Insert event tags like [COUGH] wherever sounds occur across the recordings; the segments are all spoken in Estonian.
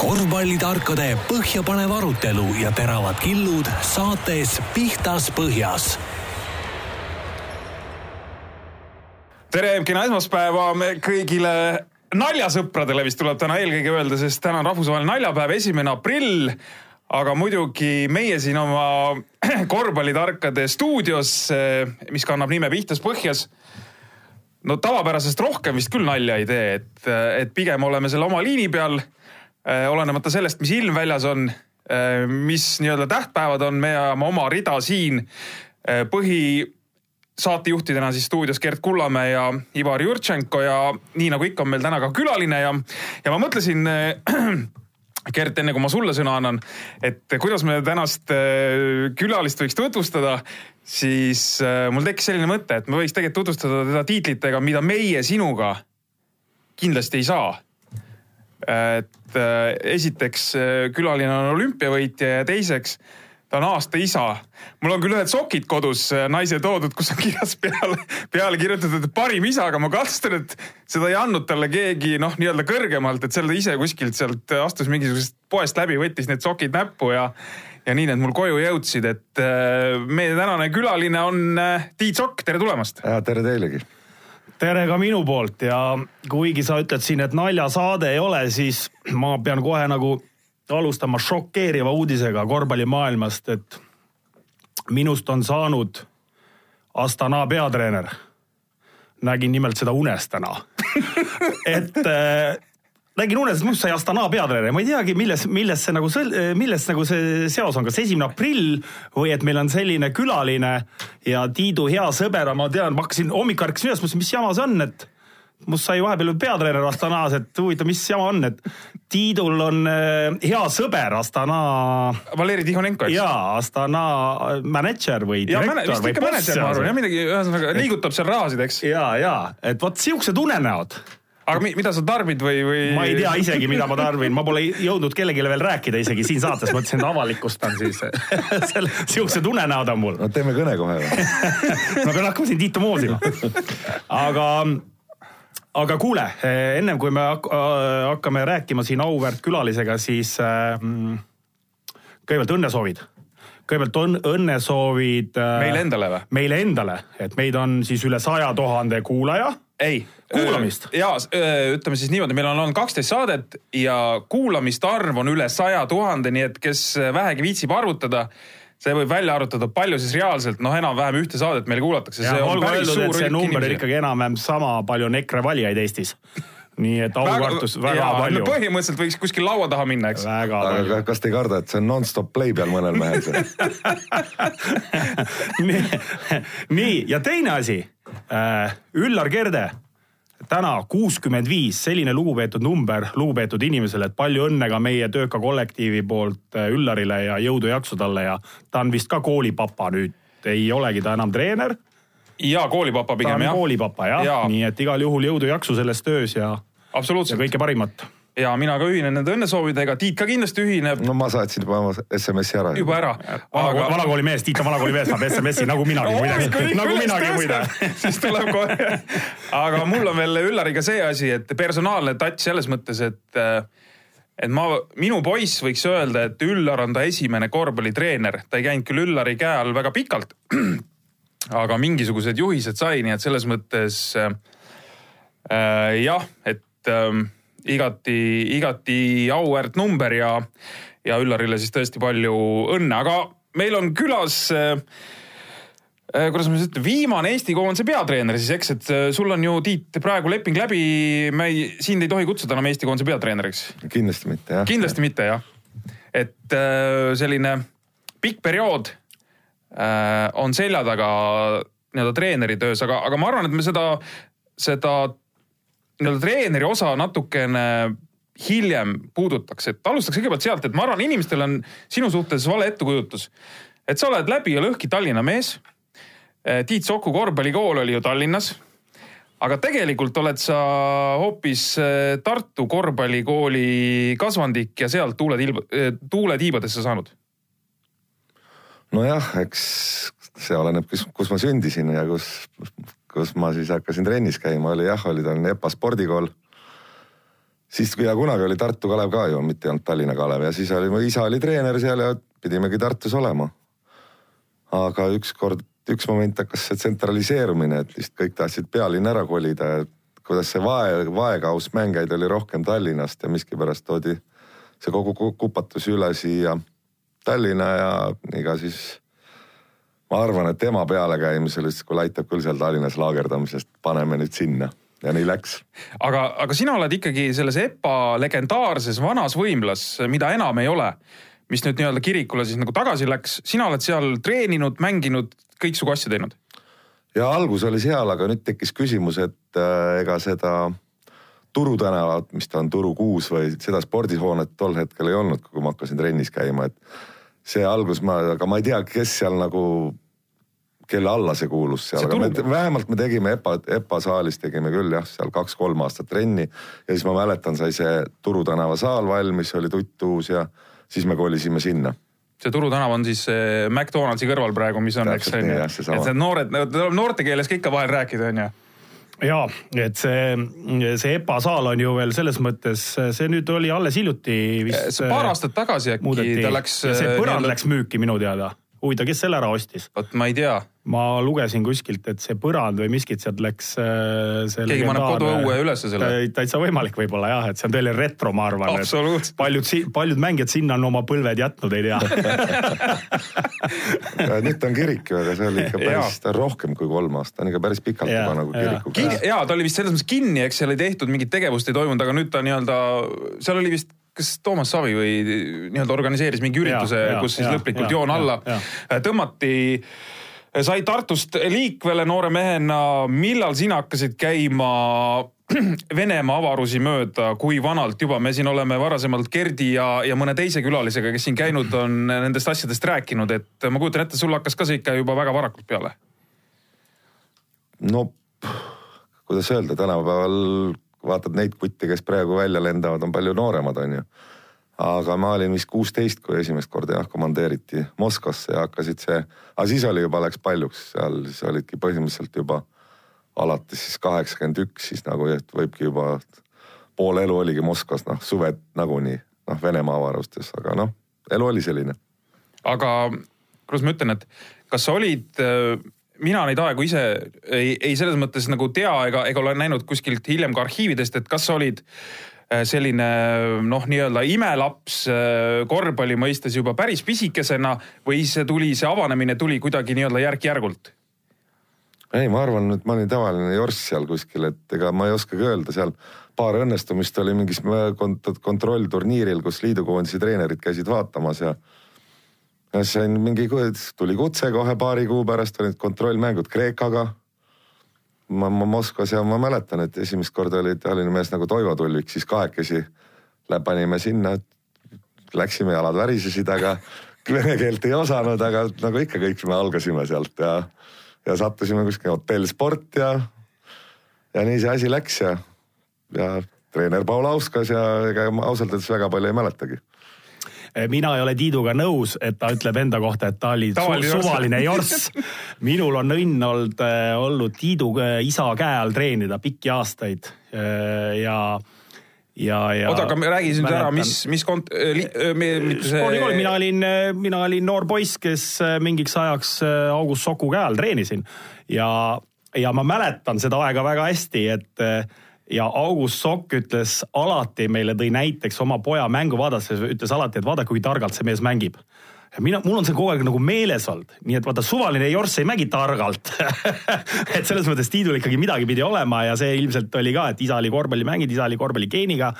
korvpallitarkade põhjapanev arutelu ja teravad killud saates Pihtas Põhjas. tere, kena esmaspäeva kõigile naljasõpradele vist tuleb täna eelkõige öelda, sest täna on rahvusvaheline naljapäev, esimene aprill. aga muidugi meie siin oma [CLEARS THROAT] korvpallitarkade stuudios, mis kannab nime Pihtas Põhjas no tavapärasest rohkem vist küll nalja ei tee, et, et pigem oleme selle oma liini peal. Äh, olenemata sellest, mis ilm väljas on, äh, mis nii-öelda tähtpäevad on, me ajame oma rida siin. Äh, põhi saatejuhtidena siis stuudios Gert Kullamäe ja Ivar Jurtšenko ja nii nagu ikka on meil täna ka külaline ja, ja ma mõtlesin [CLEARS THROAT] Gert, enne kui ma sulle sõna annan, et kuidas me tänast äh, külalist võiks tutvustada, siis äh, mul tekkis selline mõte, et me võiks tegelikult tutvustada teda tiitlitega, mida meie sinuga kindlasti ei saa. Et äh, esiteks külaline on olümpiavõitja ja teiseks ta on aasta isa. mul on küll ühed sokid kodus äh, naise toodud, kus on kirjas peale, peale kirjutatud, parim isa, aga ma kahtlustan, et seda ei andnud talle keegi noh, nii-öelda kõrgemalt, et selle ise kuskilt sealt astus mingisugusest poest läbi, võttis need sokid näppu ja ja nii need mul koju jõudsid, et äh, meie tänane külaline on äh, Tiit Sokk, tere tulemast. tere teilegi tere ka minu poolt ja kuigi sa ütled siin, et naljasaade ei ole, siis ma pean kohe nagu alustama šokeeriva uudisega korvpallimaailmast, et minust on saanud Astana peatreener. nägin nimelt seda unes täna [LAUGHS] et äh, nägin unes, minust sai Astana peatreener, ma ei teagi, milles, milles see nagu, milles nagu see seos on, kas esimene aprill või et meil on selline külaline ja Tiidu hea sõber, ma tean, ma hakkasin hommikul ärkasin üles, mõtlesin, mis jama see on, et must sai vahepeal peatreener Astanas, et huvitav, mis jama on, et Tiidul on äh, hea sõber Astana. Valeri Tihonenko, eks? jaa, Astana äh, mänedžer või direktor ja, või boss. midagi, ühesõnaga liigutab seal rahasid, eks? ja, ja, et vot siuksed unenäod aga mida sa tarbid või, või? ma ei tea isegi, mida ma tarbin, ma pole jõudnud kellelegi veel rääkida isegi siin saates, mõtlesin, et avalikustan siis [LAUGHS] selle, siuksed unenäod on mul. no teeme kõne kohe või ma pean hakkama siin Tiitu moosima. aga aga kuule, eh, ennem kui me äh, hakkame rääkima siin auväärt külalisega, siis kõigepealt õnnesoovid. kõigepealt on õnnesoovid meile endale või? meile endale, et meid on siis üle saja tuhande kuulaja. Ei. kuulamist. ja ütleme siis niimoodi, meil on olnud kaksteist saadet ja kuulamiste arv on üle saja tuhande, nii et kes vähegi viitsib arvutada see võib välja arvutada, palju siis reaalselt noh, enam-vähem ühte saadet meil kuulatakse. olgu öeldud, et see number on ikkagi enam-vähem sama palju on EKRE valijaid Eestis nii et aukartus väga, väga jaa, palju. põhimõtteliselt võiks kuskil laua taha minna, eks. aga kas te ei karda, et see on nonstop play peal mõnel mehel [LAUGHS] nii, nii ja teine asi äh,. Üllar Kerde täna kuuskümmend viis, selline lugupeetud number lugupeetud inimesele, et palju õnne ka meie tööka kollektiivi poolt äh, Üllarile ja jõudu-jaksu talle ja ta on vist ka koolipapa nüüd, ei olegi ta enam treener. ja koolipapa pigem jah. koolipapa jah ja., nii et igal juhul jõudu-jaksu selles töös ja. Absoluutselt. ja kõike parimat ja mina ka ühinen nende õnnesoovidega, Tiit ka kindlasti ühineb. no ma saatsin juba oma SMS-i ära. juba ära. Aga... vanakooli mees, Tiit on vanakooli mees, saab SMS-i nagu minagi [LAUGHS] no, muide. nagu minagi muide. siis tuleb kohe. aga mul on veel Üllariga see asi, et personaalne touch selles mõttes, et et ma, minu poiss võiks öelda, et Üllar on ta esimene korvpallitreener, ta ei käinud küll Üllari käe all väga pikalt. [CLEARS THROAT] aga mingisugused juhised sai, nii et selles mõttes äh, jah, et äh, igati, igati auväärt number ja, ja Üllarile siis tõesti palju õnne, aga meil on külas äh, äh kuidas ma siis ütlen, viimane Eesti koondise peatreener siis, eks, et äh, sul on ju, Tiit, praegu leping läbi, me ei, sind ei tohi kutsuda enam Eesti koondise peatreeneriks. kindlasti mitte, jah. kindlasti mitte, jah. et äh, selline pikk periood on selja taga nii-öelda treeneri töös, aga, aga ma arvan, et me seda, seda nii-öelda treeneri osa natukene hiljem puudutaks, et alustaks kõigepealt sealt, et ma arvan, inimestel on sinu suhtes vale ettekujutus. et sa oled läbi ja lõhki Tallinna mees. Eh, Tiit Soku korvpallikool oli ju Tallinnas. aga tegelikult oled sa hoopis eh, Tartu korvpallikooli kasvandik ja sealt tuule tilba, eh, tuule tiibadesse saanud. nojah, eks see oleneb, kus, kus ma sündisin ja kus kus ma siis hakkasin trennis käima, oli jah, oli Tallinna EPA spordikool. siis ja kunagi oli Tartu Kalev ka ju, mitte ei olnud Tallinna Kalev ja siis oli, mu isa oli treener seal ja pidimegi Tartus olema. aga ükskord, üks moment hakkas see tsentraliseerumine, et lihtsalt kõik tahtsid pealinna ära kolida ja kuidas see vae, vaekaus mängijaid oli rohkem Tallinnast ja miskipärast toodi see kogu ku- kupatus üle siia Tallinna ja ega siis ma arvan, et tema pealekäimisel ütles, kuule aitab küll seal Tallinnas laagerdamisest, paneme nüüd sinna ja nii läks. aga, aga sina oled ikkagi selles EPA legendaarses vanas võimlas, mida enam ei ole, mis nüüd nii-öelda kirikule siis nagu tagasi läks, sina oled seal treeninud, mänginud, kõiksugu asju teinud. ja algus oli seal, aga nüüd tekkis küsimus, et äh, ega seda Turu tänavat, mis ta on Turu kuus või seda spordihoonet tol hetkel ei olnud, kui ma hakkasin trennis käima, et see algus ma, aga ma ei tea, kes seal nagu, kelle alla see kuulus seal, aga me, vähemalt me tegime EPA, EPA saalis tegime küll jah, seal kaks-kolm aastat trenni ja siis ma mäletan, sai see Turu tänava saal valmis, oli tutt-uus ja siis me kolisime sinna see Turu tänav on siis McDonaldsi kõrval praegu, mis on, eks on ju. et need noored, noorte keeles ka ikka vahel rääkida, on ju. Ja et see, see EPA saal on ju veel selles mõttes, see nüüd oli alles hiljuti vist. paar aastat tagasi äkki muudeti ta läks. see põrand nii-öelda- läks müüki minu teada. huvitav, kes selle ära ostis? vot ma ei tea, ma lugesin kuskilt, et see põrand või miskit sealt läks äh, keegi paneb koduõue ülesse selle. Tä- täitsa võimalik võib-olla jah, et see on tõeline retro, ma arvan. Absoluutselt. paljud, paljud mängijad sinna on oma põlved jätnud, ei tea ja nüüd ta on kirik ju, aga see oli ikka päris, ta on rohkem kui kolm aastat, ta on ikka päris pikalt juba nagu jaa. kiriku Kin- käes. jaa, ta oli vist selles mõttes kinni, eks seal ei tehtud mingit tegevust ei toimunud, aga nüüd ta nii-öelda, seal oli vist kas Toomas Savi või nii-öelda organiseeris mingi ürituse, kus siis jaa, lõplikult jaa, joon alla jaa. tõmmati, sai Tartust liikvele noore mehena. millal sina hakkasid käima [CLEARS THROAT] Venemaa avarusi mööda, kui vanalt juba, me siin oleme varasemalt Gerdi ja, ja mõne teise külalisega, kes siin käinud on, nendest asjadest rääkinud, et ma kujutan ette, sul hakkas ka see ikka juba väga varakult peale. no kuidas öelda, tänapäeval vaatad neid kutte, kes praegu välja lendavad, on palju nooremad, on ju. Aga ma olin vist kuusteist, kui esimest korda jah komandeeriti Moskvasse ja hakkasid see, aga siis oli juba, läks paljuks, seal siis olidki põhimõtteliselt juba alates siis kaheksakümmend üks, siis nagu võibki juba pool elu oligi Moskvas, noh suved nagunii, noh Venemaa avarustes, aga noh, elu oli selline. Aga kuidas ma ütlen, et kas sa olid, mina neid aegu ise ei, ei selles mõttes nagu tea ega, ega ole näinud kuskilt hiljem ka arhiividest, et kas sa olid äh, selline noh, nii-öelda imelaps äh, korvpalli mõistes juba päris pisikesena või see tuli, see avanemine tuli kuidagi nii-öelda järk-järgult? ei, ma arvan, et ma olin tavaline jorss seal kuskil, et ega ma ei oskagi öelda, seal paar õnnestumist oli mingis kont- kontrollturniiril, kus liidukoondise treenerid käisid vaatamas ja sain mingi, tuli kutse kohe paari kuu pärast olid kontrollmängud Kreekaga. Ma, ma Moskvas ja ma mäletan, et esimest korda oli Tallinna mees nagu Toivo Tulvik, siis kahekesi panime sinna, läksime, jalad värisesid, aga [LAUGHS] vene keelt ei osanud, aga nagu ikka kõik me algasime sealt ja, ja sattusime kuskile hotell Sport ja, ja nii see asi läks ja, ja treener Paul Auskas ja ega ausalt öeldes väga palju ei mäletagi mina ei ole Tiiduga nõus, et ta ütleb enda kohta, et ta oli Tavaline suvaline jorss. [LAUGHS] minul on õnn olnud, olnud Tiidu äh, isa käe all treenida pikki aastaid ja, ja, ja. oota, aga räägi nüüd ära, mis, mis kont-, mitte see. spordikool, mina olin, mina olin noor poiss, kes mingiks ajaks August Soku käe all treenisin ja, ja ma mäletan seda aega väga hästi, et ja August Sokk ütles alati meile, tõi näiteks oma poja mängu vaadates, ütles alati, et vaadake, kui targalt see mees mängib. Ja mina, mul on see kogu aeg nagu meeles olnud, nii et vaata, suvaline jorss ei mängi targalt. [LAUGHS] Et selles mõttes Tiidul ikkagi midagi pidi olema ja see ilmselt oli ka, et isa oli korvpallimängija, isa oli korvpalligeeniga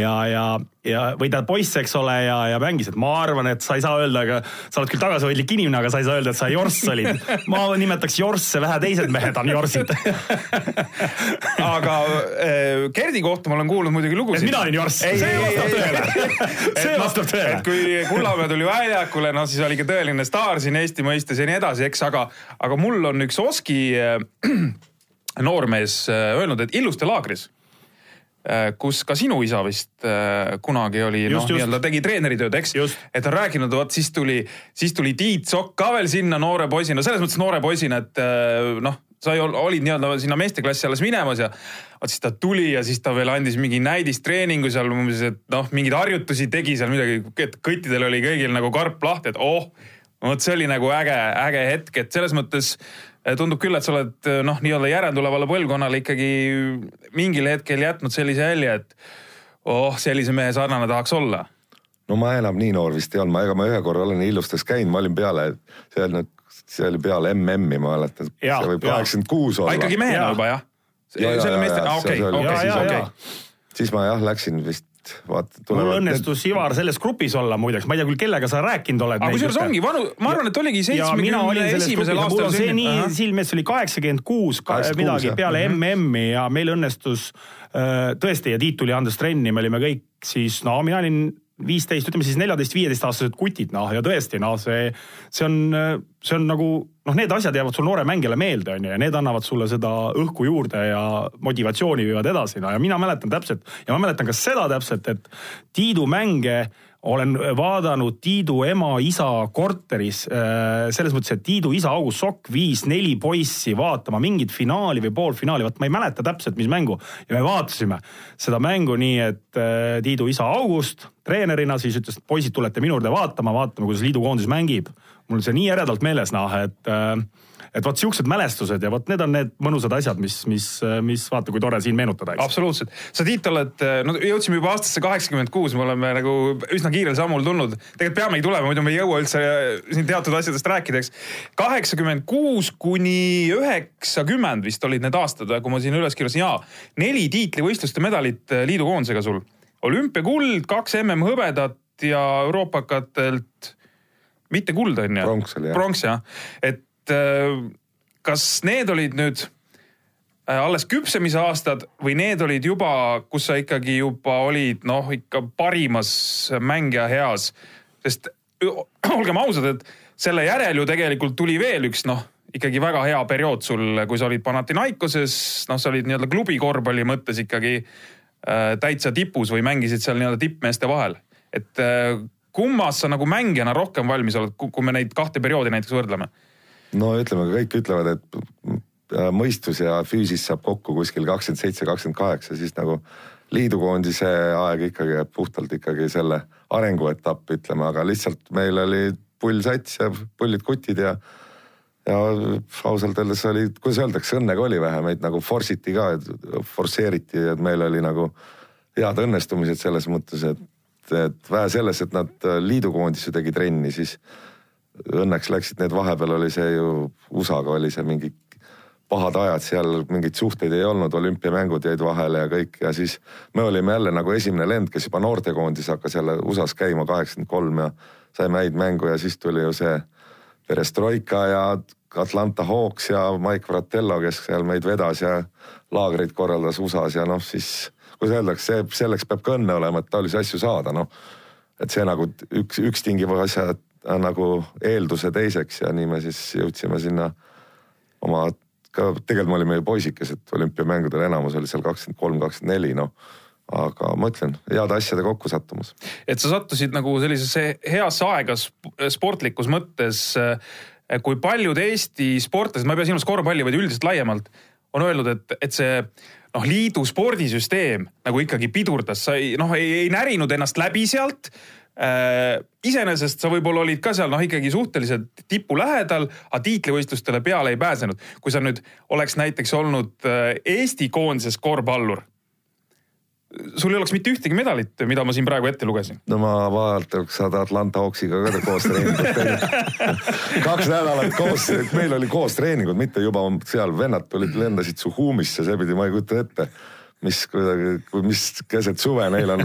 ja, ja, ja või ta poiss, eks ole, ja, ja mängis, et ma arvan, et sa ei saa öelda, aga sa oled küll tagasihoidlik inimene, aga sa ei saa öelda, et sa jorss olid. ma nimetaks jorsse, vähe teised mehed on jorsid [LAUGHS] aga äh, Gerdi kohta ma olen kuulnud muidugi lugusid. et mina olin jorss, see vastab tõele. see vastab tõele. et kui Kullamäe tuli väljakule, no siis oli ikka tõeline staar siin Eesti mõistes ja nii edasi, eks, aga, aga mul on üks Oski äh, [CLEARS THROAT] noormees äh, öelnud, et Illuste laagris kus ka sinu isa vist äh, kunagi oli, noh, nii-öelda tegi treeneritööd, eks. Et on rääkinud, vot siis tuli, siis tuli Tiit Sokk ka veel sinna noore poisina, selles mõttes noore poisina, et äh, noh, sa ol- olid nii-öelda sinna meesteklassi alles minemas ja vot siis ta tuli ja siis ta veel andis mingi näidistreeningu seal umbes, et noh, mingeid harjutusi tegi seal midagi, et kõttidel oli kõigil nagu karp lahti, et oh, vot see oli nagu äge, äge hetk, et selles mõttes eh, tundub küll, et sa oled eh, noh, nii-öelda järeltulevale põlvkonnale ikkagi mingil hetkel jätnud sellise jälje, et oh, sellise mehe sarnane tahaks olla. No ma enam nii noor vist ei olnud, ma, ega ma ühe korra olen Illustes käinud, ma olin peale, see oli, see oli peale MM-i, ma mäletan, see võib kaheksakümmend kuus aga olla. ikkagi mehena juba jah? Ja, ja, selle meeste, ja, okei, okei, okei. siis ma jah läksin vist, vaata. mul õnnestus Ivar selles grupis olla muideks, ma ei tea küll, kellega sa rääkinud oled. aga kusjuures ongi vanu, ma arvan, et oligi seitsmekümne esimesel aastal on see nii sündinud. silme ees, see oli kaheksakümmend kuus 86, midagi peale Mhm. MM-i ja meil õnnestus äh, tõesti ja Tiit tuli andes trenni, me olime kõik siis no mina olin viisteist, ütleme siis neljateist-viieteistaastased kutid, noh ja tõesti noh, see, see on, see on nagu noh, need asjad jäävad sul noore mängijale meelde, on ju, ja need annavad sulle seda õhku juurde ja motivatsiooni viivad edasi, no ja mina mäletan täpselt ja ma mäletan ka seda täpselt, et Tiidu mänge olen vaadanud Tiidu ema-isa korteris äh, selles mõttes, et Tiidu isa August Sokk viis neli poissi vaatama mingit finaali või poolfinaali, vot ma ei mäleta täpselt, mis mängu. ja me vaatasime seda mängu nii, et äh, Tiidu isa August treenerina siis ütles, et poisid, tulete minu juurde vaatama, vaatame, kuidas liidukoondis mängib. mul see nii eredalt meeles, noh, et äh, et vot siuksed mälestused ja vot need on need mõnusad asjad, mis, mis, mis vaata, kui tore siin meenutada, eks. absoluutselt, sa Tiit oled, no jõudsime juba aastasse kaheksakümmend kuus, me oleme nagu üsna kiirel sammul tulnud. tegelikult peamegi tulema, muidu me ei jõua üldse siin teatud asjadest rääkida, eks. kaheksakümmend kuus kuni üheksakümmend vist olid need aastad, kui ma siin üles kirjutasin, jaa. neli tiitlivõistluste medalit liidukoondisega sul. olümpiakuld, kaks MM-hõbedat ja euroopakatelt mitte kuld on ju? Pronks oli, jah. pronks jah, et äh, kas need olid nüüd äh, alles küpsemise aastad või need olid juba, kus sa ikkagi juba olid noh, ikka parimas mängija heas, sest [CLEARS THROAT] olgem ausad, et selle järel ju tegelikult tuli veel üks noh, ikkagi väga hea periood sul, kui sa olid Panathinaikoses, noh, sa olid nii-öelda klubi korvpalli mõttes ikkagi äh, täitsa tipus või mängisid seal nii-öelda tippmeeste vahel. et äh, kummas sa nagu mängijana rohkem valmis oled, kui me neid kahte perioodi näiteks võrdleme? No ütleme, kõik ütlevad, et äh, mõistus ja füüsis saab kokku kuskil kakskümmend seitse, kakskümmend kaheksa, siis nagu liidukoondise aeg ikkagi jääb puhtalt ikkagi selle arenguetapp, ütleme, aga lihtsalt meil oli pull sats ja pullid kutid ja ja ausalt öeldes oli, kuidas öeldakse, õnnega oli vähe, meid nagu force iti ka, forsseeriti, et meil oli nagu head õnnestumised selles mõttes, et, et vähe selles, et nad liidukoondis ju tegi trenni, siis õnneks läksid need, vahepeal oli see ju USA-ga oli see mingi pahad ajad seal, mingeid suhteid ei olnud, olümpiamängud jäid vahele ja kõik ja siis me olime jälle nagu esimene lend, kes juba noortekoondis hakkas jälle USA-s käima kaheksakümmend kolm ja saime häid mängu ja siis tuli ju see Perestroika ja Atlanta Hawks ja Mike Fratello, kes seal meid vedas ja laagreid korraldas USA-s ja noh, siis kuidas öeldakse, selleks peab ka õnne olema, et taolisi asju saada, noh. et see nagu üks, üks tingib asja nagu eelduse teiseks ja nii me siis jõudsime sinna oma, ka tegelikult me olime ju poisikesed, olümpiamängudel enamus oli seal kakskümmend kolm, kakskümmend neli, noh. aga ma ütlen, heade asjade kokkusattumus. et sa sattusid nagu sellisesse heasse aega sp- sportlikus mõttes. kui paljud Eesti sportlased, ma ei pea silmas korvpalli, vaid üldiselt laiemalt, on öelnud, et, et see noh, liidu spordisüsteem nagu ikkagi pidurdas, sa ei noh, ei närinud ennast läbi sealt äh, iseenesest sa võib-olla olid ka seal noh, ikkagi suhteliselt tipu lähedal, aga tiitlivõistlustele peale ei pääsenud. kui sa nüüd oleks näiteks olnud äh, Eesti koondises korvpallur, sul ei oleks mitte ühtegi medalit, mida ma siin praegu ette lugesin. no ma vaataks saad Atlanta Hawksiga ka koos treeningut [LAUGHS] teinud. kaks nädalat koos, meil oli koos treeningud, mitte juba seal vennad tulid, lendasid Suhumisse, see pidi, ma ei kujuta ette mis kuidagi, mis keset suve neil on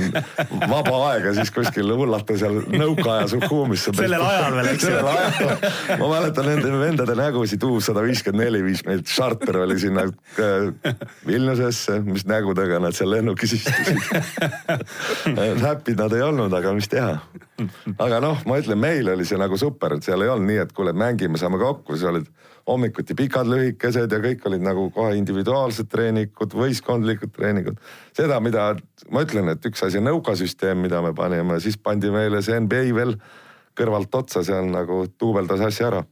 vaba aega, siis kuskil hullata seal nõukaaja Suhumisse. sellel ajal veel, eks ju. ma mäletan nende vendade nägusid, U sada viiskümmend neli viis meid, charter oli sinna äh, Vilniusesse, mis nägudega nad seal lennukis istusid Happy'd nad ei olnud, aga mis teha. aga noh, ma ütlen, meil oli see nagu super, et seal ei olnud nii, et kuule, mängime, saame kokku, siis olid hommikuti pikad, lühikesed ja kõik olid nagu kohe individuaalsed treeningud, võistkondlikud treeningud. seda, mida ma ütlen, et üks asi on nõukasüsteem, mida me panime, siis pandi meile see NBA veel kõrvalt otsa, see on nagu duubeldas asja ära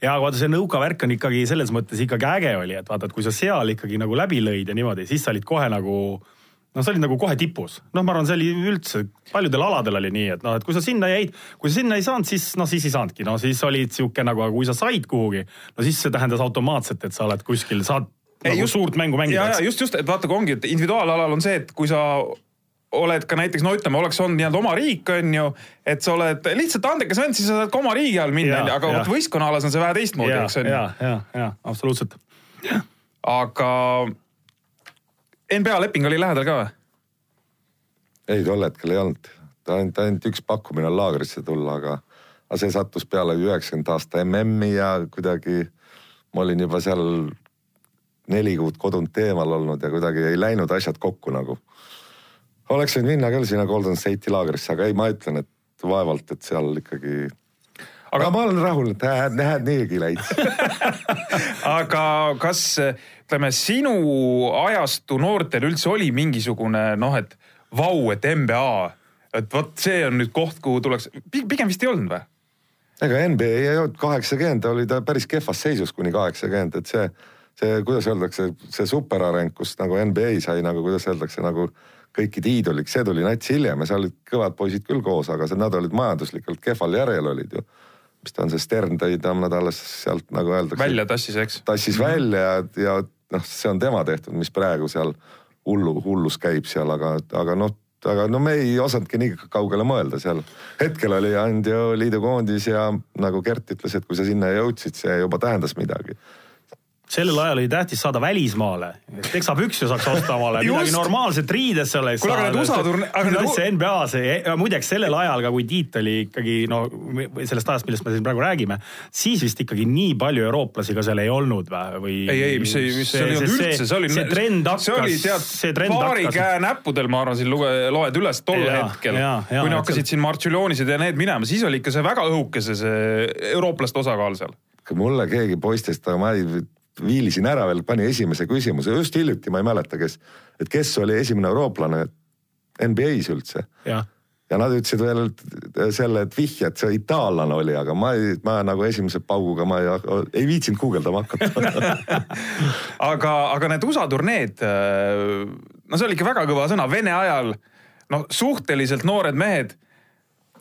ja vaata see nõuka värk on ikkagi selles mõttes ikkagi äge oli, et vaata, et kui sa seal ikkagi nagu läbi lõid ja niimoodi, siis sa olid kohe nagu noh, sa olid nagu kohe tipus. noh, ma arvan, see oli üldse, paljudel aladel oli nii, et noh, et kui sa sinna jäid, kui sa sinna ei saanud, siis noh, siis ei saanudki, no siis olid sihuke nagu, aga kui sa said kuhugi, no siis see tähendas automaatselt, et sa oled kuskil, saad ei, nagu just, suurt mängu mängida. just, just, et vaata, kui ongi, et individuaalalal on see, et kui sa oled ka näiteks no ütleme, oleks olnud nii-öelda oma riik, on ju, et sa oled lihtsalt andekas vend, siis sa saad ka oma riigi all minna, aga vot võistkonnaalas on see vähe teistmoodi, eks on ju. ja, ja, ja absoluutselt. aga NBA leping oli lähedal ka või? ei, tol hetkel ei olnud, ainult, ainult üks pakkumine on laagrisse tulla, aga, aga see sattus peale üheksakümnenda aasta MM-i ja kuidagi ma olin juba seal neli kuud kodunt eemal olnud ja kuidagi ei läinud asjad kokku nagu oleks võinud minna küll sinna Golden State'i laagrisse, aga ei, ma ütlen, et vaevalt, et seal ikkagi aga, ma olen rahul, et hääd, hääd niigi läinud [LAUGHS] aga kas ütleme, sinu ajastu noortel üldse oli mingisugune noh, et vau, et NBA, et vot see on nüüd koht, kuhu tuleks, pigem vist ei olnud või? ega NBA ei olnud kaheksakümmend, oli ta päris kehvas seisus kuni kaheksakümmend, et see, see, kuidas öeldakse, see superareng, kus nagu NBA sai nagu, kuidas öeldakse, nagu kõikide iidoliks, see tuli nats hiljem ja seal olid kõvad poisid küll koos, aga see, nad olid majanduslikult kehval järjel olid ju. Mis ta on, see Stern tõi ta, nad alles sealt nagu öeldakse. välja tassis, eks? tassis -hmm. välja ja, ja noh, see on tema tehtud, mis praegu seal hullu, hullus käib seal, aga, aga noh, aga no me ei osanudki nii kaugele mõelda seal. hetkel oli ainult ju liidukoondis ja nagu Gert ütles, et kui sa sinna jõudsid, see juba tähendas midagi sellel ajal oli tähtis saada välismaale, teksapükse saaks osta omale, midagi normaalset riidesse oleks kuule, aga need USA turne-. aga üldse NBA-s, muideks sellel ajal ka, kui Tiit oli ikkagi no sellest ajast, millest me siin praegu räägime, siis vist ikkagi nii palju eurooplasi ka seal ei olnud või? ei, ei, mis, mis see, see ei olnud üldse, see oli. see trend hakkas. see oli tead, paari käe näppudel, ma arvan, siin luge, loed üles tol ja, hetkel. kui hakkasid siin Martšuljoonisid ja need minema, siis oli ikka see väga õhukese see eurooplaste osakaal seal. mulle keegi poistest, aga ma ei viilisin ära veel, pani esimese küsimuse. Just hiljuti, ma ei mäleta, kes, et kes oli esimene eurooplane NBA-s üldse. ja nad ütlesid veel selle, et vihje, et see itaallane oli, aga ma ei, ma nagu esimese pauguga ma ei, ei viitsinud guugeldama hakata. [LAUGHS] Aga, aga need USA turneed, no see oli ikka väga kõva sõna, Vene ajal no suhteliselt noored mehed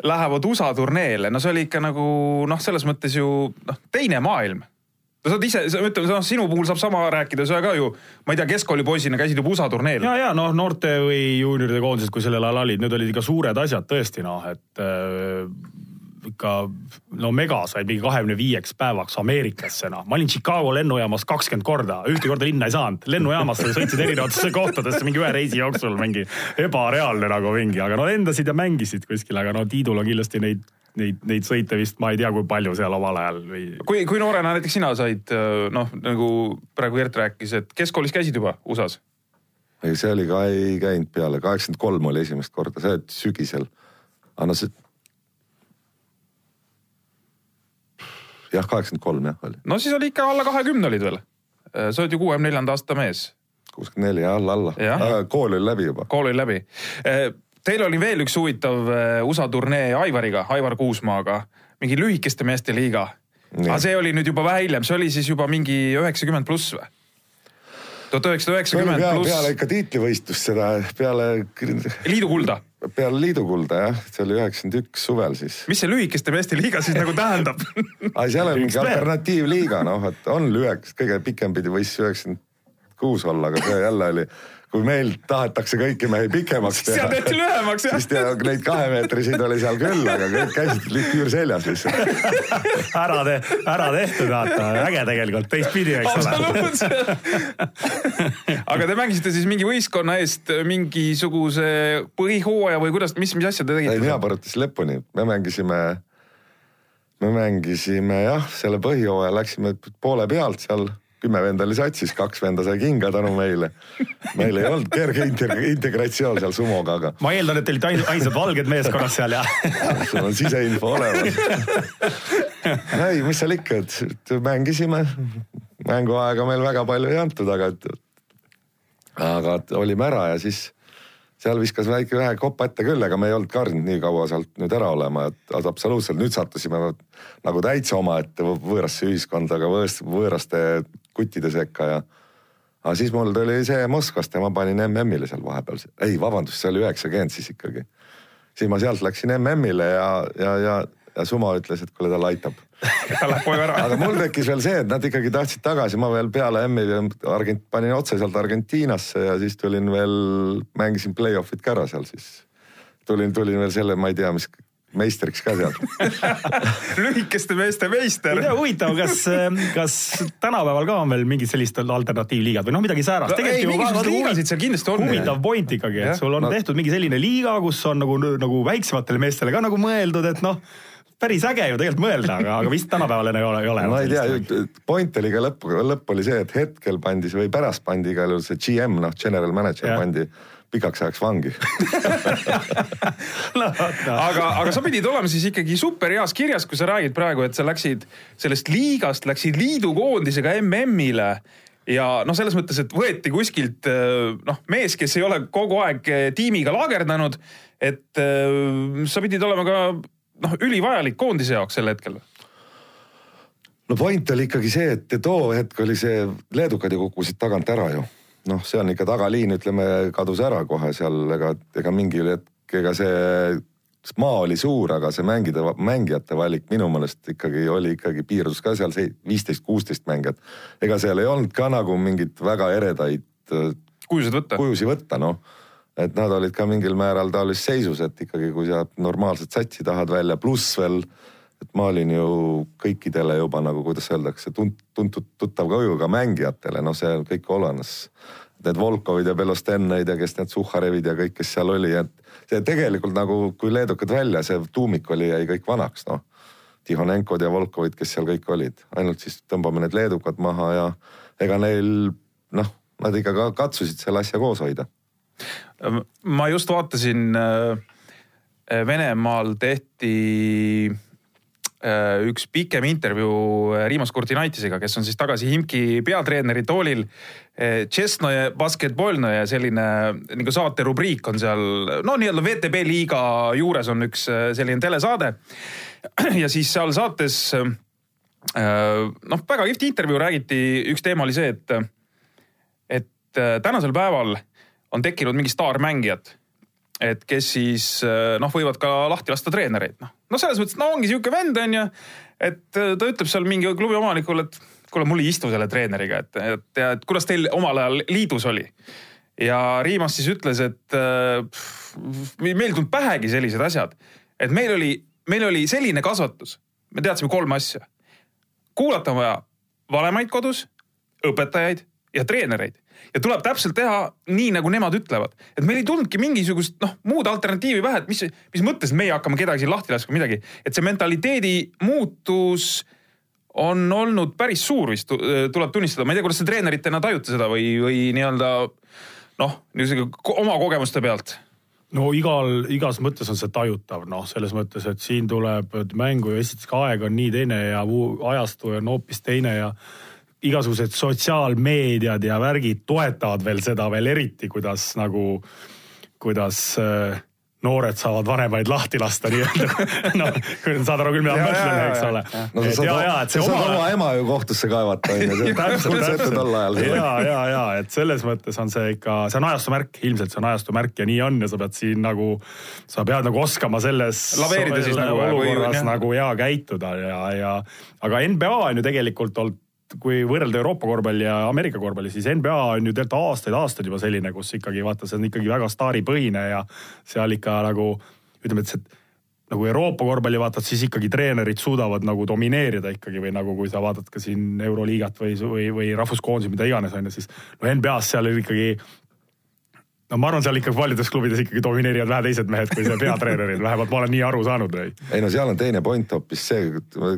lähevad USA turneele, no see oli ikka nagu noh, selles mõttes ju noh, teine maailm sa oled ise, ütleme, noh, sinu puhul saab sama rääkida, sa ka ju, ma ei tea, keskkoolipoisina käisid juba USA turneel. ja, ja noh, noorte või juunioride koondised, kui sellel ajal olid, need olid ikka suured asjad tõesti noh, et äh, ikka no mega sai mingi kahekümne viieks päevaks Ameerikasse noh. ma olin Chicago lennujaamas kakskümmend korda, ühte korda linna ei saanud. lennujaamast sõitsid erinevatesse kohtadesse mingi ühe reisi jooksul mingi ebareaalne nagu mingi, aga no lendasid ja mängisid kuskil, aga no Tiidul on kindlasti neid neid, neid sõite vist ma ei tea, kui palju seal omal ajal või. kui, kui noorena näiteks sina said noh, nagu praegu Gert rääkis, et keskkoolis käisid juba USA-s? ei, see oli ka, ei käinud peale, kaheksakümmend kolm oli esimest korda, see sügisel. aga no see. Jah, kaheksakümmend kolm jah oli. no siis oli ikka alla kahekümne olid veel. sa oled ju kuuekümne neljanda aasta mees. kuuskümmend neli, alla, alla. kool oli läbi juba. kool oli läbi Teil oli veel üks huvitav äh, USA turnee Aivariga, Aivar Kuusmaaga, mingi lühikeste meeste liiga. aga see oli nüüd juba vähe hiljem, see oli siis juba mingi üheksakümmend pluss või? tuhat üheksasada üheksakümmend pluss. peale ikka tiitlivõistlust seda, peale. liidu kulda. Peale liidu kulda jah, see oli üheksakümmend üks suvel siis. mis see lühikeste meeste liiga siis nagu tähendab? [LAUGHS] Ai, seal on mingi alternatiivliiga, noh, et on lühekest, kõige pikem pidi võis üheksakümmend kuus olla, aga see jälle oli kui meil tahetakse kõiki mehi pikemaks teha. seal tehti lühemaks jah. siis teha, neid kahemeetriseid oli seal küll, aga kõik käisid küür seljas lihtsalt ära te-, ära tehtud vaata, äge tegelikult, teistpidi, eks ole. [LAUGHS] aga te mängisite siis mingi võistkonna eest mingisuguse põhihooaja või kuidas, mis, mis asja te tegite? ei, mina põrutasin lõpuni, me mängisime, me mängisime jah, selle põhihooaja läksime poole pealt seal kümme venda oli satsis, kaks venda sai kinga tänu meile. meil ei olnud kerge integratsioon seal sumoga, aga. ma eeldan, et te olite ainsad valged meeskonnas seal ja sul on siseinfo olemas. ei, mis seal ikka, et mängisime, mänguaega meil väga palju ei antud, aga, aga olime ära ja siis seal viskas väike vähe kopa ette küll, ega me ei olnud kartnud nii kaua sealt nüüd ära olema, et absoluutselt nüüd sattusime nagu täitsa omaette võõrasse ühiskonda, aga võõrast, võõraste kuttide sekka ja. aga siis mul tuli see Moskvast ja ma panin MM-ile seal vahepeal, ei vabandust, see oli üheksakümmend siis ikkagi. siis ma sealt läksin MM-ile ja, ja, ja, ja Sumo ütles, et kuule, ta laitab [LAUGHS] ta läheb koju ära. aga mul tekkis veel see, et nad ikkagi tahtsid tagasi, ma veel peale M-i Argent-, panin otseselt Argentiinasse ja siis tulin veel, mängisin play-off'id ka ära seal siis. tulin, tulin veel selle, ma ei tea, mis meistriks ka seal [LAUGHS] lühikeste meeste meister. huvitav, kas, kas tänapäeval ka on veel mingid sellised alternatiivliigad või noh, midagi säärast? ei, mingisuguseid liigasid seal kindlasti on. huvitav point ikkagi, et sul on no. tehtud mingi selline liiga, kus on nagu, nagu väiksematele meestele ka nagu mõeldud, et noh päris äge ju tegelikult mõelda, aga, aga vist tänapäeval ei ole, ei ole. ma ei tea, point oli ka lõpp, lõpp oli see, et hetkel pandi see või pärast pandi igal juhul see GM, noh, general manager ja. pandi pikaks ajaks vangi [LAUGHS] no, no. aga, aga sa pidid olema siis ikkagi super heas kirjas, kui sa räägid praegu, et sa läksid sellest liigast, läksid liidukoondisega MM-ile ja noh, selles mõttes, et võeti kuskilt noh, mees, kes ei ole kogu aeg tiimiga laagerdanud, et sa pidid olema ka noh, ülivajalik koondise jaoks sel hetkel? no point oli ikkagi see, et too hetk oli see, leedukad ju kukkusid tagant ära ju. Noh, see on ikka tagaliin, ütleme, kadus ära kohe seal, ega, ega mingil hetk, ega see maa oli suur, aga see mängida, mängijate valik minu meelest ikkagi oli ikkagi piirdus ka seal see viisteist, kuusteist mängijat. ega seal ei olnud ka nagu mingit väga eredaid kujusid võtta, kujusi võtta, noh et nad olid ka mingil määral taolises seisus, et ikkagi, kui sa normaalset satsi tahad välja, pluss veel, et ma olin ju kõikidele juba nagu, kuidas öeldakse, tunt-, tuntud, tuttav kujuga mängijatele, noh, see kõik olenes. Need Volkovid ja Belostennõid ja kes need Suhharevid ja kõik, kes seal oli, et see tegelikult nagu, kui leedukad välja, see tuumik oli, jäi kõik vanaks, noh. Tihonenkod ja Volkovid, kes seal kõik olid, ainult siis tõmbame need leedukad maha ja ega neil noh, nad ikka ka katsusid selle asja koos hoida ma just vaatasin, äh, Venemaal tehti üks pikem intervjuu äh, Rimas Kurtinaitisega, kes on siis tagasi Himki peatreeneri toolil. Tšesnoje basketballnoje selline nagu saate rubriik on seal, no nii-öelda VTB liiga juures on üks selline telesaade. ja siis seal saates noh, väga kihvt intervjuu, räägiti, üks teema oli see, et, et tänasel päeval on tekkinud mingi staarmängijad, et kes siis eh, noh, võivad ka lahti lasta treenereid, noh. no selles mõttes, no ongi sihuke vend on ju, et eh, ta ütleb seal mingi klubi omanikule, et kuule, mul ei istu selle treeneriga, et, et, et kuidas teil omal ajal liidus oli. ja Riimas siis ütles, et pff, meil ei tulnud pähegi sellised asjad, et meil oli, meil oli selline kasvatus, me teadsime kolme asja. kuulata on vaja vanemaid kodus, õpetajaid ja treenereid ja tuleb täpselt teha nii, nagu nemad ütlevad. et meil ei tulnudki mingisugust noh, muud alternatiivi pähe, et mis, mis mõttes meie hakkame kedagi siin lahti laskma midagi. et see mentaliteedi muutus on olnud päris suur vist, tuleb tunnistada, ma ei tea, kuidas te treeneritena tajute seda või, või nii-öelda noh, niisuguse oma kogemuste pealt no igal, igas mõttes on see tajutav, noh, selles mõttes, et siin tuleb mängu ja esiteks ka aeg on nii teine ja ajastu on hoopis teine ja igasugused sotsiaalmeediad ja värgid toetavad veel seda veel eriti, kuidas nagu, kuidas äh, noored saavad vanemaid lahti lasta [LAUGHS] nii-öelda. noh, saad aru küll, mida ma mõtlen, eks ole. no sa saad, ja, sa saad oma... oma ema ju kohtusse kaevata, onju. [LAUGHS] täpselt, tol ajal. ja, ja, ja et selles mõttes on see ikka, see on ajastu märk, ilmselt see on ajastu märk ja nii on ja sa pead siin nagu, sa pead nagu oskama selles. laveerida siis nagu. olukorras nagu ja käituda ja, ja aga NBA on ju tegelikult olnud kui võrrelda Euroopa korvpalli ja Ameerika korvpalli, siis NBA on ju tegelikult aastaid-aastaid juba selline, kus ikkagi vaata, see on ikkagi väga staaripõhine ja seal ikka nagu ütleme, et see nagu Euroopa korvpalli vaatad, siis ikkagi treenerid suudavad nagu domineerida ikkagi või nagu kui sa vaatad ka siin Euroliigat või, või, või rahvuskoondisi, mida iganes on ju, siis no NBA-s seal ikkagi no ma arvan, seal ikka paljudes klubides ikkagi domineerivad vähe teised mehed kui see [LAUGHS] peatreenerid, vähemalt ma olen nii aru saanud. ei no seal on teine point hoopis see,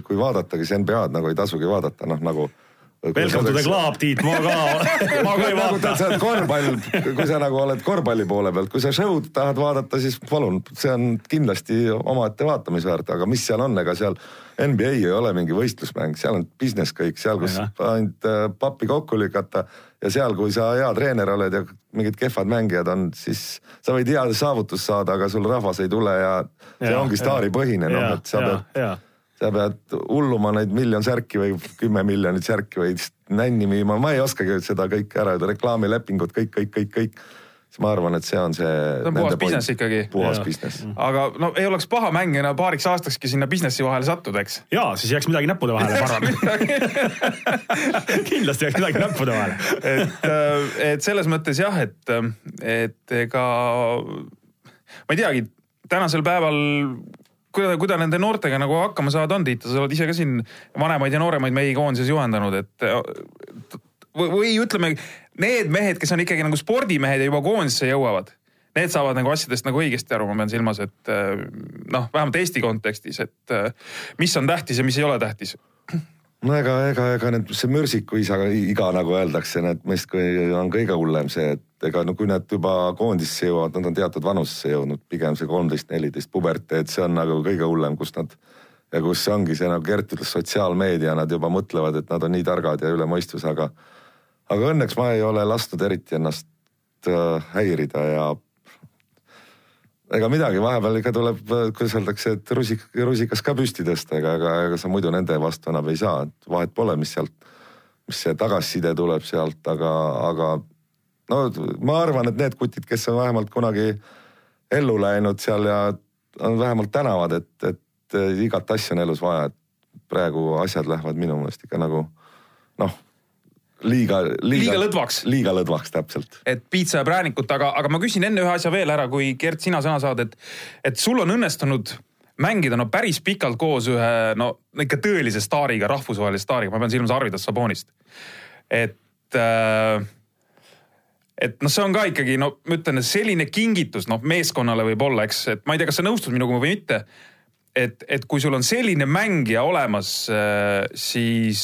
kui vaadata, kes NBA-d nagu ei tasugi vaadata, noh nagu Welcome to the club, Tiit, ma ka, [LAUGHS] ma ka ei nagu vaata. sa oled korvpall, kui sa nagu oled korvpalli poole pealt, kui sa show'd tahad vaadata, siis palun, see on kindlasti omaette vaatamisväärt, aga mis seal on, ega seal NBA ei ole mingi võistlusmäng, seal on business kõik, seal, kus ainult äh, pappi kokku lükata ja seal, kui sa hea treener oled ja mingid kehvad mängijad on, siis sa võid hea saavutust saada, aga sul rahvas ei tule ja see Ja, ongi staaripõhine, noh, et sa pead sa pead hulluma neid miljon särki või kümme miljonit särki või nänni müüma, ma ei oskagi seda kõike ära öelda, reklaamilepingud kõik, kõik, kõik, kõik. siis ma arvan, et see on see. See on puhas business ikkagi. puhas Jaa. business. aga no ei oleks paha mängijana paariks aastakski sinna businessi vahele sattuda, eks. ja siis jääks midagi näppude vahele, ma arvan. [LAUGHS] kindlasti jääks midagi näppude vahele. et, et selles mõttes jah, et, et ega ma ei teagi, tänasel päeval kuidas, kuidas nende noortega nagu hakkama saada on, Tiit, sa oled ise ka siin vanemaid ja nooremaid mehi koondises juhendanud, et või, või ütleme, need mehed, kes on ikkagi nagu spordimehed ja juba koondisse jõuavad, need saavad nagu asjadest nagu õigesti aru, ma pean silmas, et noh, vähemalt Eesti kontekstis, et mis on tähtis ja mis ei ole tähtis. No ega, ega, ega need, see mürsiku isa, iga nagu öeldakse, need meist kui on kõige hullem see, et ega no kui nad juba koondisse jõuavad, nad on teatud vanusesse jõudnud, pigem see kolmteist, neliteist puberteed, see on nagu kõige hullem, kus nad ja kus ongi see nagu Gert ütles, sotsiaalmeedia, nad juba mõtlevad, et nad on nii targad ja üle mõistuse, aga aga õnneks ma ei ole lasknud eriti ennast äh, häirida ja ega midagi, vahepeal ikka tuleb, kuidas öeldakse, et rusik, rusikas ka püsti tõsta, ega, ega, ega sa muidu nende vastu enam ei saa, et vahet pole, mis sealt, mis see tagasiside tuleb sealt, aga, aga no ma arvan, et need kutid, kes on vähemalt kunagi ellu läinud seal ja on vähemalt tänavad, et, et igat asja on elus vaja, et praegu asjad lähevad minu meelest ikka nagu noh, liiga, liiga, Liiga lõdvaks. liiga lõdvaks täpselt et piitsa ja präänikut, aga, aga ma küsin enne ühe asja veel ära, kui Gert, sina sõna saad, et, et sul on õnnestunud mängida no päris pikalt koos ühe no ikka tõelise staariga, rahvusvahelise staariga, ma pean silmas Arvidas Sabonist. et äh,, et noh, see on ka ikkagi no ma ütlen, selline kingitus noh, meeskonnale võib-olla, eks, et ma ei tea, kas sa nõustud minuga või mitte et, et kui sul on selline mängija olemas, siis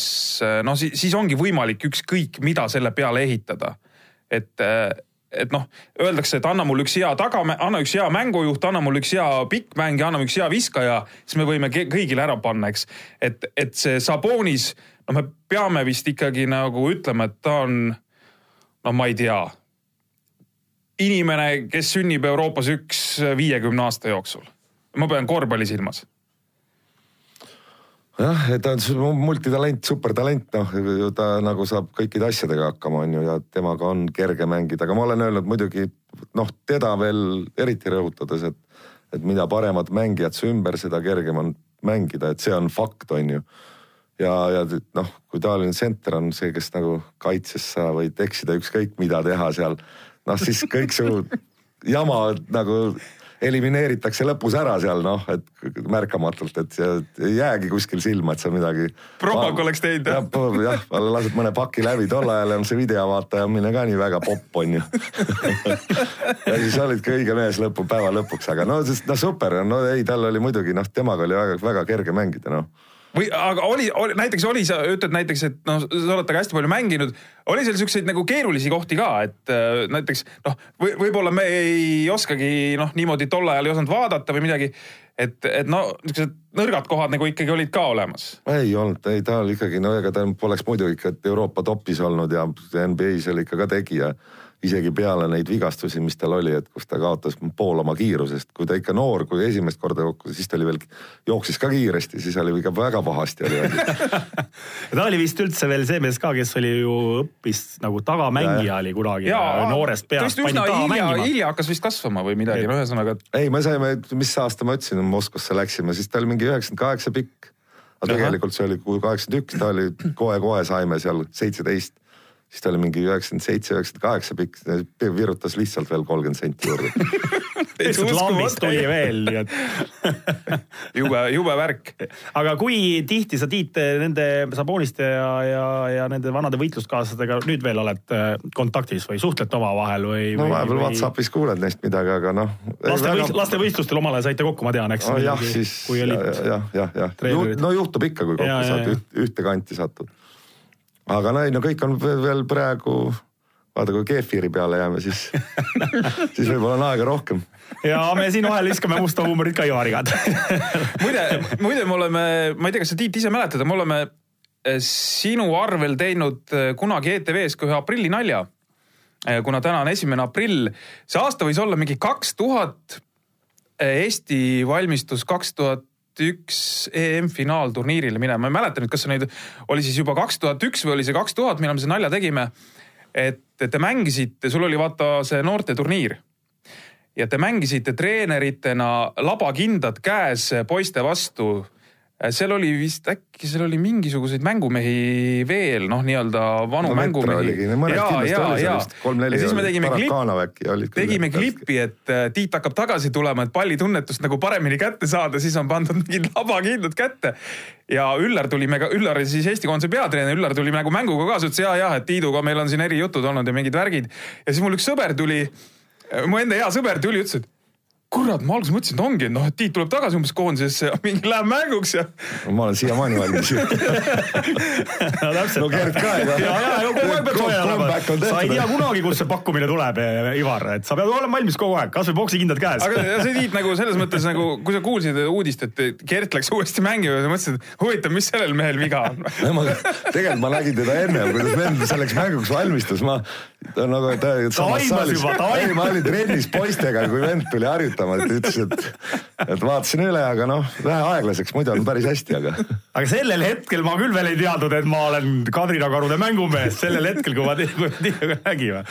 noh, siis ongi võimalik ükskõik mida selle peale ehitada. et, et noh, öeldakse, et anna mulle üks hea taga, anna üks hea mängujuht, anna mulle üks hea pikkmängija, anna üks hea viskaja, siis me võime kõigile ära panna, eks. et, et see Sabonis, no me peame vist ikkagi nagu ütlema, et ta on, no ma ei tea inimene, kes sünnib Euroopas üks viiekümne aasta jooksul. ma pean korvpalli silmas jah, ta on multitalent, supertalent, noh, ta nagu saab kõikide asjadega hakkama, on ju, ja temaga on kerge mängida, aga ma olen öelnud muidugi noh, teda veel eriti rõhutades, et, et mida paremad mängijad su ümber, seda kergem on mängida, et see on fakt, on ju. ja, ja noh, kui taoline senter on see, kes nagu kaitses sa võid eksida ükskõik mida teha seal, noh siis kõik su jama nagu elimineeritakse lõpus ära seal noh, et märkamatult, et ei jäägi kuskil silma, et sa midagi. Propak oleks teinud, jah? jah, lased mõne paki läbi, tol ajal on see videovaataja ka nii väga popp on ju. ja siis olidki õige mees lõpu, päeva lõpuks, aga no sest no super, no ei, tal oli muidugi noh, temaga oli väga-väga kerge mängida noh või aga oli, oli, näiteks oli, sa ütled näiteks, et noh, sa oled temaga hästi palju mänginud, oli seal siukseid nagu keerulisi kohti ka, et äh, näiteks noh või,, võib-olla me ei oskagi noh, niimoodi tol ajal ei osanud vaadata või midagi. et, et no niisugused nõrgad kohad nagu ikkagi olid ka olemas. ei olnud, ei ta oli ikkagi, no ega ta poleks muidu ikka Euroopa topis olnud ja NBA-s oli ikka ka tegija. Isegi peale neid vigastusi, mis tal oli, et kus ta kaotas pool oma kiirusest, kui ta ikka noor, kui esimest korda kokku, siis ta oli veel, jooksis ka kiiresti, siis oli ikka väga pahasti oli. [LAUGHS] ta oli vist üldse veel see mees ka, kes oli ju õppis nagu tagamängija oli kunagi noorest peast. üsna hilja, hilja hakkas vist kasvama või midagi, no ühesõnaga. ei, me saime, mis aasta ma ütlesin, Moskvasse läksime, siis ta oli mingi üheksakümmend kaheksa pikk. aga tegelikult see oli kaheksakümmend üks, ta oli kohe-kohe saime seal seitseteist siis ta oli mingi üheksakümmend seitse, üheksakümmend kaheksa pikk, virutas lihtsalt veel kolmkümmend senti juurde. [LAUGHS] lihtsalt lambist tuli veel, nii et. [LAUGHS] jube, jube värk. aga kui tihti sa Tiit nende Saboniste ja, ja, ja nende vanade võitluskaaslastega nüüd veel oled äh, kontaktis või suhtlete omavahel või? no vahepeal Whatsappis kuuled neist midagi, aga noh. laste võist,, lastevõistlustel omale saite kokku, ma tean, eks oh,. jah, siis kui olid jah, jah, jah, jah. no juhtub ikka, kui kokku Ja, saad ühte kanti satud. Aga no ei, no kõik on veel praegu, vaata kui kefiri peale jääme, siis [LAUGHS] siis võib-olla on aega rohkem. ja me siin vahel viskame musta huumorit ka Ivariga [LAUGHS] muide, muide me oleme, ma ei tea, kas sa Tiit ise mäletad, me oleme eh, sinu arvel teinud eh, kunagi ETV-s ka ühe aprillinalja. kuna täna on esimene aprill, see aasta võis olla mingi kaks tuhat. Eesti valmistus kaks tuhat üks EM-finaalturniirile minema, ma ei mäleta nüüd, kas see nüüd oli siis juba kaks tuhat üks või oli see kaks tuhat, millal me selle nalja tegime. et te mängisite, sul oli vaata see noorteturniir ja te mängisite treeneritena labakindad käes poiste vastu. Seal oli vist äkki seal oli mingisuguseid mängumehi veel noh, nii-öelda vanu No mängumehi. seal vist, kolm-neli ja siis me tegime klipp, Tarakanov äkki olid küll tegime klippi, et äh, Tiit hakkab tagasi tulema, et pallitunnetust nagu paremini kätte saada, siis on pandud mingid [LAUGHS] labakindad kätte. ja Üllar tuli Üllar oli siis Eesti koondise peatreener, Üllar tuli nagu mänguga kaasa, ütles ja, jah, et Tiiduga meil on siin erijutud olnud ja mingid värgid. ja siis mul üks sõber tuli, mu enda hea sõber tuli, ütles, et kurat, ma alguses mõtlesin, et ongi, noh, et Tiit tuleb tagasi umbes koondisesse ja mingi läheb mänguks ja ma olen siiamaani valmis ju. no täpselt. no Gerd ka ja, ja, ja kogu aeg pead soe olema sa ei tea kunagi, kust see pakkumine tuleb, Ivar, et sa pead olema valmis kogu aeg, kasvõi poksikindad käes. aga ja see Tiit nagu selles mõttes nagu, kui sa kuulsid uudist, et Gert läks uuesti mängima, sa mõtlesid, et huvitav, mis sellel mehel viga on. tegelikult ma nägin teda enne, kuidas vend selleks mänguks valmistus, ma ta nagu ta, samas aimas. ei, ma olin trennis poistega, kui vend tuli harjutama, et ütles, et, et vaatasin üle, aga noh, vähe aeglaseks, muidu on päris hästi, aga aga sellel hetkel ma küll veel ei teadnud, et ma olen Kadrina karude mängumees, sellel hetkel, kui ma teiega nägime.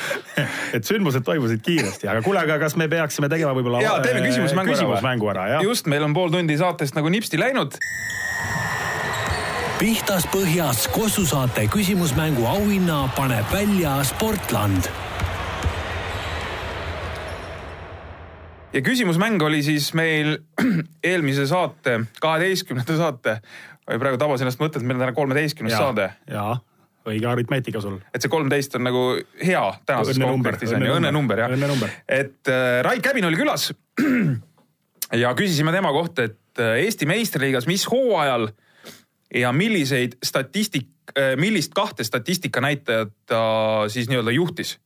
et sündmused toimusid kiiresti, aga kuule, aga kas me peaksime tegema võib-olla ja teeme äh, küsimusmängu ära. küsimusmängu ära, jah? just, meil on pool tundi saatest nagu nipsti läinud. Pihtas põhjas Kossu saate küsimusmängu auhinna paneb välja Sportland. Ja küsimusmäng oli siis meil [CLEARS THROAT] eelmise saate, kaheteistkümnenda saate, või praegu tabasin ennast mõtet, meil on täna kolmeteistkümnes saade, jaa, õige aritmeetika sul. et see kolmteist on nagu hea tänases kontekstis on ju, õnnenumber jah. et äh, Rait Käbin oli külas [CLEARS THROAT] ja küsisime tema kohta, et äh, Eesti meistriliigas, mis hooajal ja milliseid statistik, millist kahte statistikanäitajat ta siis nii-öelda juhtis.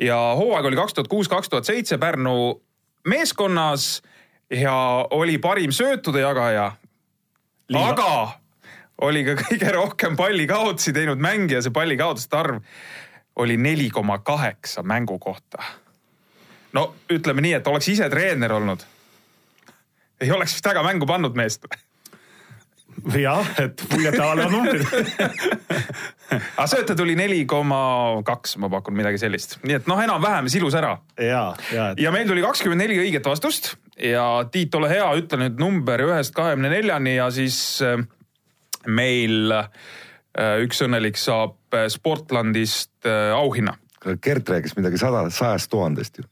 ja hooaeg oli kaks tuhat kuus, kaks tuhat seitse Pärnu meeskonnas ja oli parim söötude jagaja. aga oli ka kõige rohkem pallikaotusi teinud mängija, see pallikaotuste arv oli neli koma kaheksa mängu kohta. no ütleme nii, et oleks ise treener olnud, ei oleks vist väga mängu pannud meest. jah, et muljetavaldavad numbrid. aga sööte tuli neli koma kaks, ma pakun midagi sellist, nii et noh, enam-vähem silus ära ja, ja, et ja meil tuli kakskümmend neli õiget vastust ja Tiit, ole hea, ütle nüüd number ühest kahekümne neljani ja siis äh, meil äh, üks õnnelik saab äh, Sportlandist auhinna. Gert rääkis midagi sada, sajast tuhandest ju.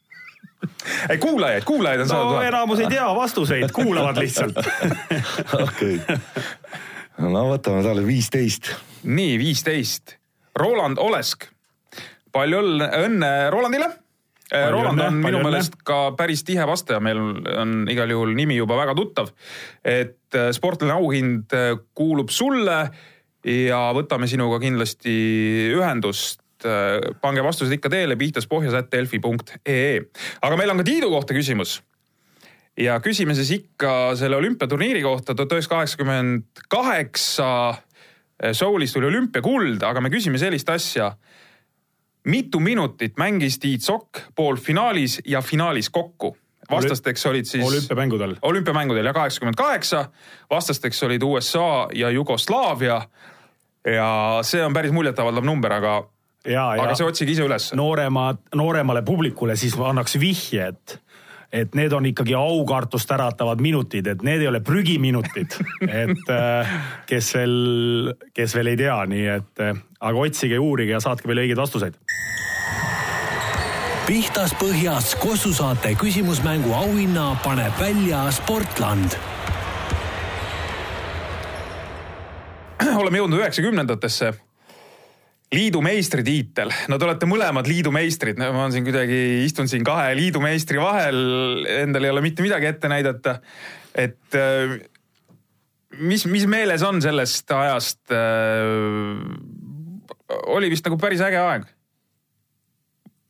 [LAUGHS] ei kuulajaid, kuulajaid on sada no tuhat. enamus ei tea vastuseid, kuulavad lihtsalt. [LAUGHS] okei. no võtame talle viisteist. nii, viisteist. Roland Olesk. palju õnne, Rolandile. Roland õnne, on minu meelest ka päris tihe vastaja, meil on igal juhul nimi juba väga tuttav. et äh, sportlane auhind äh, kuulub sulle ja võtame sinuga kindlasti ühendust. Pange vastused ikka teele pihtaspohjas.delfi.ee. aga meil on ka Tiidu kohta küsimus ja küsime siis ikka selle olümpiaturniiri kohta tuhat üheksasada kaheksakümmend kaheksa. Soulis tuli olümpiakuld, aga me küsime sellist asja. mitu minutit mängis Tiit Sokk poolfinaalis ja finaalis kokku? vastasteks olid siis olümpiamängudel. olümpiamängudel ja kaheksakümmend kaheksa, vastasteks olid USA ja Jugoslaavia. ja see on päris muljetavaldav number, aga, aga see otsige ise üles. nooremad, nooremale publikule siis annaks vihje, et et need on ikkagi aukartust äratavad minutid, et need ei ole prügiminutid, [LAUGHS] et äh, kes veel, kes veel ei tea, nii et äh, aga otsige, uurige ja saatke meile õigeid vastuseid. pihtas põhjas Kossu saate küsimusmängu auhinna paneb välja Sportland oleme jõudnud üheksakümnendatesse. Liidu meistritiitel, no te olete mõlemad liidu meistrid, ma olen siin kuidagi, istun siin kahe liidu meistri vahel, endal ei ole mitte midagi ette näidata. et äh, mis, mis meeles on sellest ajast? oli vist nagu päris äge aeg.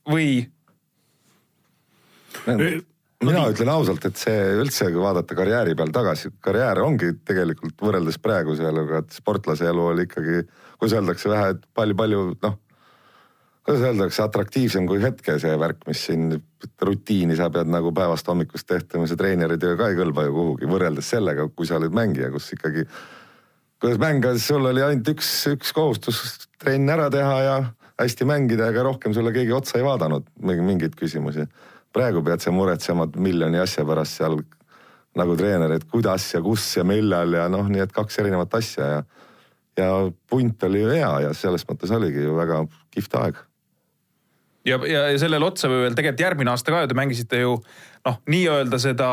või? mina ütlen ausalt, et see üldse, kui vaadata karjääri peal tagasi, karjäär ongi tegelikult võrreldes praeguse eluga, et sportlase elu oli ikkagi, kuidas öeldakse, vähe palju-palju noh, kuidas öeldakse, atraktiivsem kui hetke see värk, mis siin rutiini sa pead nagu päevast hommikust tehtama, see treeneritöö ka ei kõlba ju kuhugi võrreldes sellega, kui sa olid mängija, kus ikkagi kuidas mängides sul oli ainult üks, üks kohustus trenn ära teha ja hästi mängida, ega rohkem sulle keegi otsa ei vaadanud mingeid küsimusi. Praegu pead sa muretsema miljoni asja pärast seal nagu treener, et kuidas ja kus ja millal ja noh, nii et kaks erinevat asja ja ja punt oli ju hea ja selles mõttes oligi ju väga kihvt aeg. ja, ja, ja sellele otsa veel tegelikult järgmine aasta ka ju te mängisite ju noh, nii-öelda seda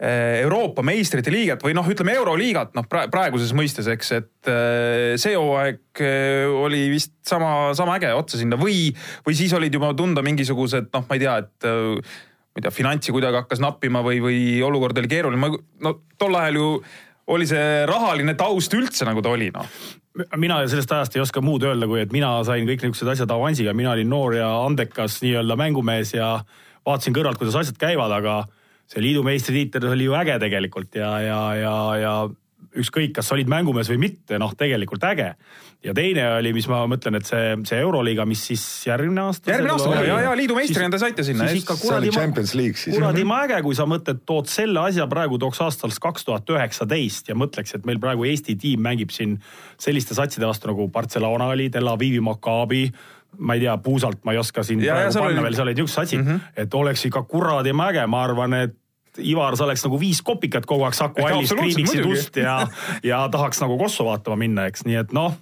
Eh, Euroopa meistrite liigat või noh, ütleme euroliigat noh praeguses mõistes, eks, et eh, see hooaeg eh, oli vist sama, sama äge otsa sinna või, või siis olid juba tunda mingisugused noh, ma ei tea, et ma ei tea, finantsi kuidagi hakkas nappima või, või olukord oli keeruline, no tol ajal ju oli see rahaline taust üldse nagu ta oli noh? Mina sellest ajast ei oska muud öelda, kui et mina sain kõik niisugused asjad avansiga, mina olin noor ja andekas nii-öelda mängumees ja vaatasin kõrvalt, kuidas asjad käivad, aga see liidu meistritiitel oli ju äge tegelikult ja, ja, ja, ja ükskõik, kas sa olid mängumees või mitte, noh, tegelikult äge. ja teine oli, mis ma mõtlen, et see, see Euroliiga, mis siis järgmine aasta. järgmine aasta, ja, ja liidu meistrina te saite sinna. see oli Champions League siis. kuradi äge, kui sa mõtled, tood selle asja praegu tooks aastal kaks tuhat üheksateist ja mõtleks, et meil praegu Eesti tiim mängib siin selliste satside vastu nagu Barcelona oli, Tel Avivi Maccabi ma ei tea, puusalt ma ei oska siin ja, praegu ja, panna oli... veel, seal olid niisugused satsid mm, -hmm. et oleks ikka kuradi äge, ma arvan, et Ivar, sa oleks nagu viis kopikat kogu aeg Saku hallis kriibiksid ust ja, ja tahaks nagu Kossu vaatama minna, eks, nii et noh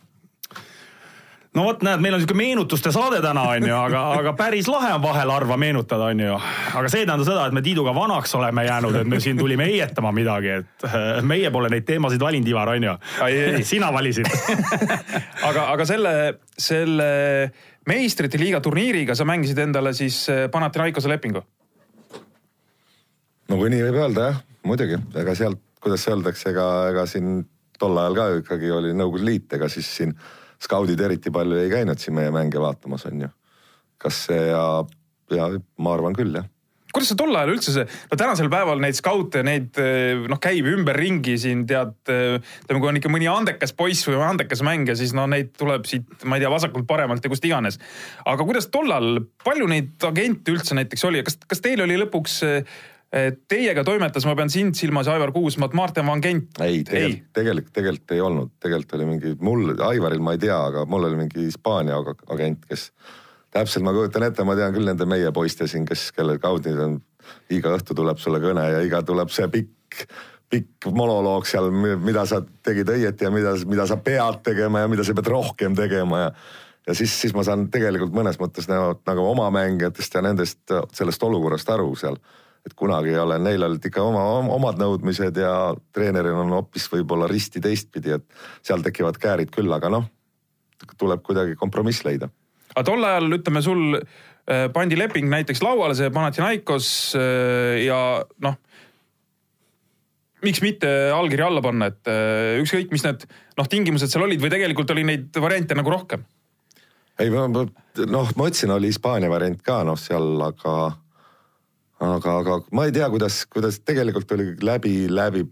no vot, näed, meil on siuke meenutuste saade täna, onju, aga, aga päris lahe on vahel harva meenutada, onju. aga see ei tähenda seda, et me Tiiduga vanaks oleme jäänud, et me siin tulime heietama midagi, et äh, meie pole neid teemasid valinud, Ivar, onju. sina valisid. [LAUGHS] Aga, aga selle, selle meistrite liiga turniiriga sa mängisid endale siis äh, Panathinaikose lepingu no kui nii võib öelda jah, muidugi, ega sealt, kuidas öeldakse, ega, ega siin tol ajal ka ju ikkagi oli Nõukogude Liit, ega siis siin skaudid eriti palju ei käinud siin meie mänge vaatamas, on ju. kas see ja, ja ma arvan küll, jah kuidas see tol ajal üldse see, no tänasel päeval neid skaute, neid noh, käib ümberringi siin tead, ütleme, kui on ikka mõni andekas poiss või andekas mängija, siis no neid tuleb siit, ma ei tea, vasakult paremalt ja kust iganes. aga kuidas tollal, palju neid agente üldse näiteks oli ja kas, kas teil oli lõpuks Teiega toimetas, ma pean sind silmas, Aivar Kuusmaad, Martin Van Gent. ei, tegelikult, tegelikult, tegelikult ei olnud, tegelikult oli mingi, mul, Aivaril ma ei tea, aga mul oli mingi Hispaania agent, kes täpselt ma kujutan ette, ma tean küll nende meie poiste siin, kes, kellel kaudid on, iga õhtu tuleb sulle kõne ja iga tuleb see pikk, pikk monoloog seal, mida sa tegid õieti ja mida, mida sa pead tegema ja mida sa pead rohkem tegema ja ja siis, siis ma saan tegelikult mõnes mõttes nagu, nagu oma mängijatest ja nendest, sellest olukorrast aru seal et kunagi ei ole, neil olid ikka oma, omad nõudmised ja treeneril on hoopis võib-olla risti teistpidi, et seal tekivad käärid küll, aga noh, tuleb kuidagi kompromiss leida. aga tol ajal ütleme sul äh, pandi leping näiteks lauale, see Panathinaikos äh, ja noh, miks mitte allkiri alla panna, et äh, ükskõik, mis need noh, tingimused seal olid või tegelikult oli neid variante nagu rohkem? ei, noh, ma ütlesin, oli Hispaania variant ka noh, seal, aga aga, aga ma ei tea, kuidas, kuidas tegelikult oli läbi, läbi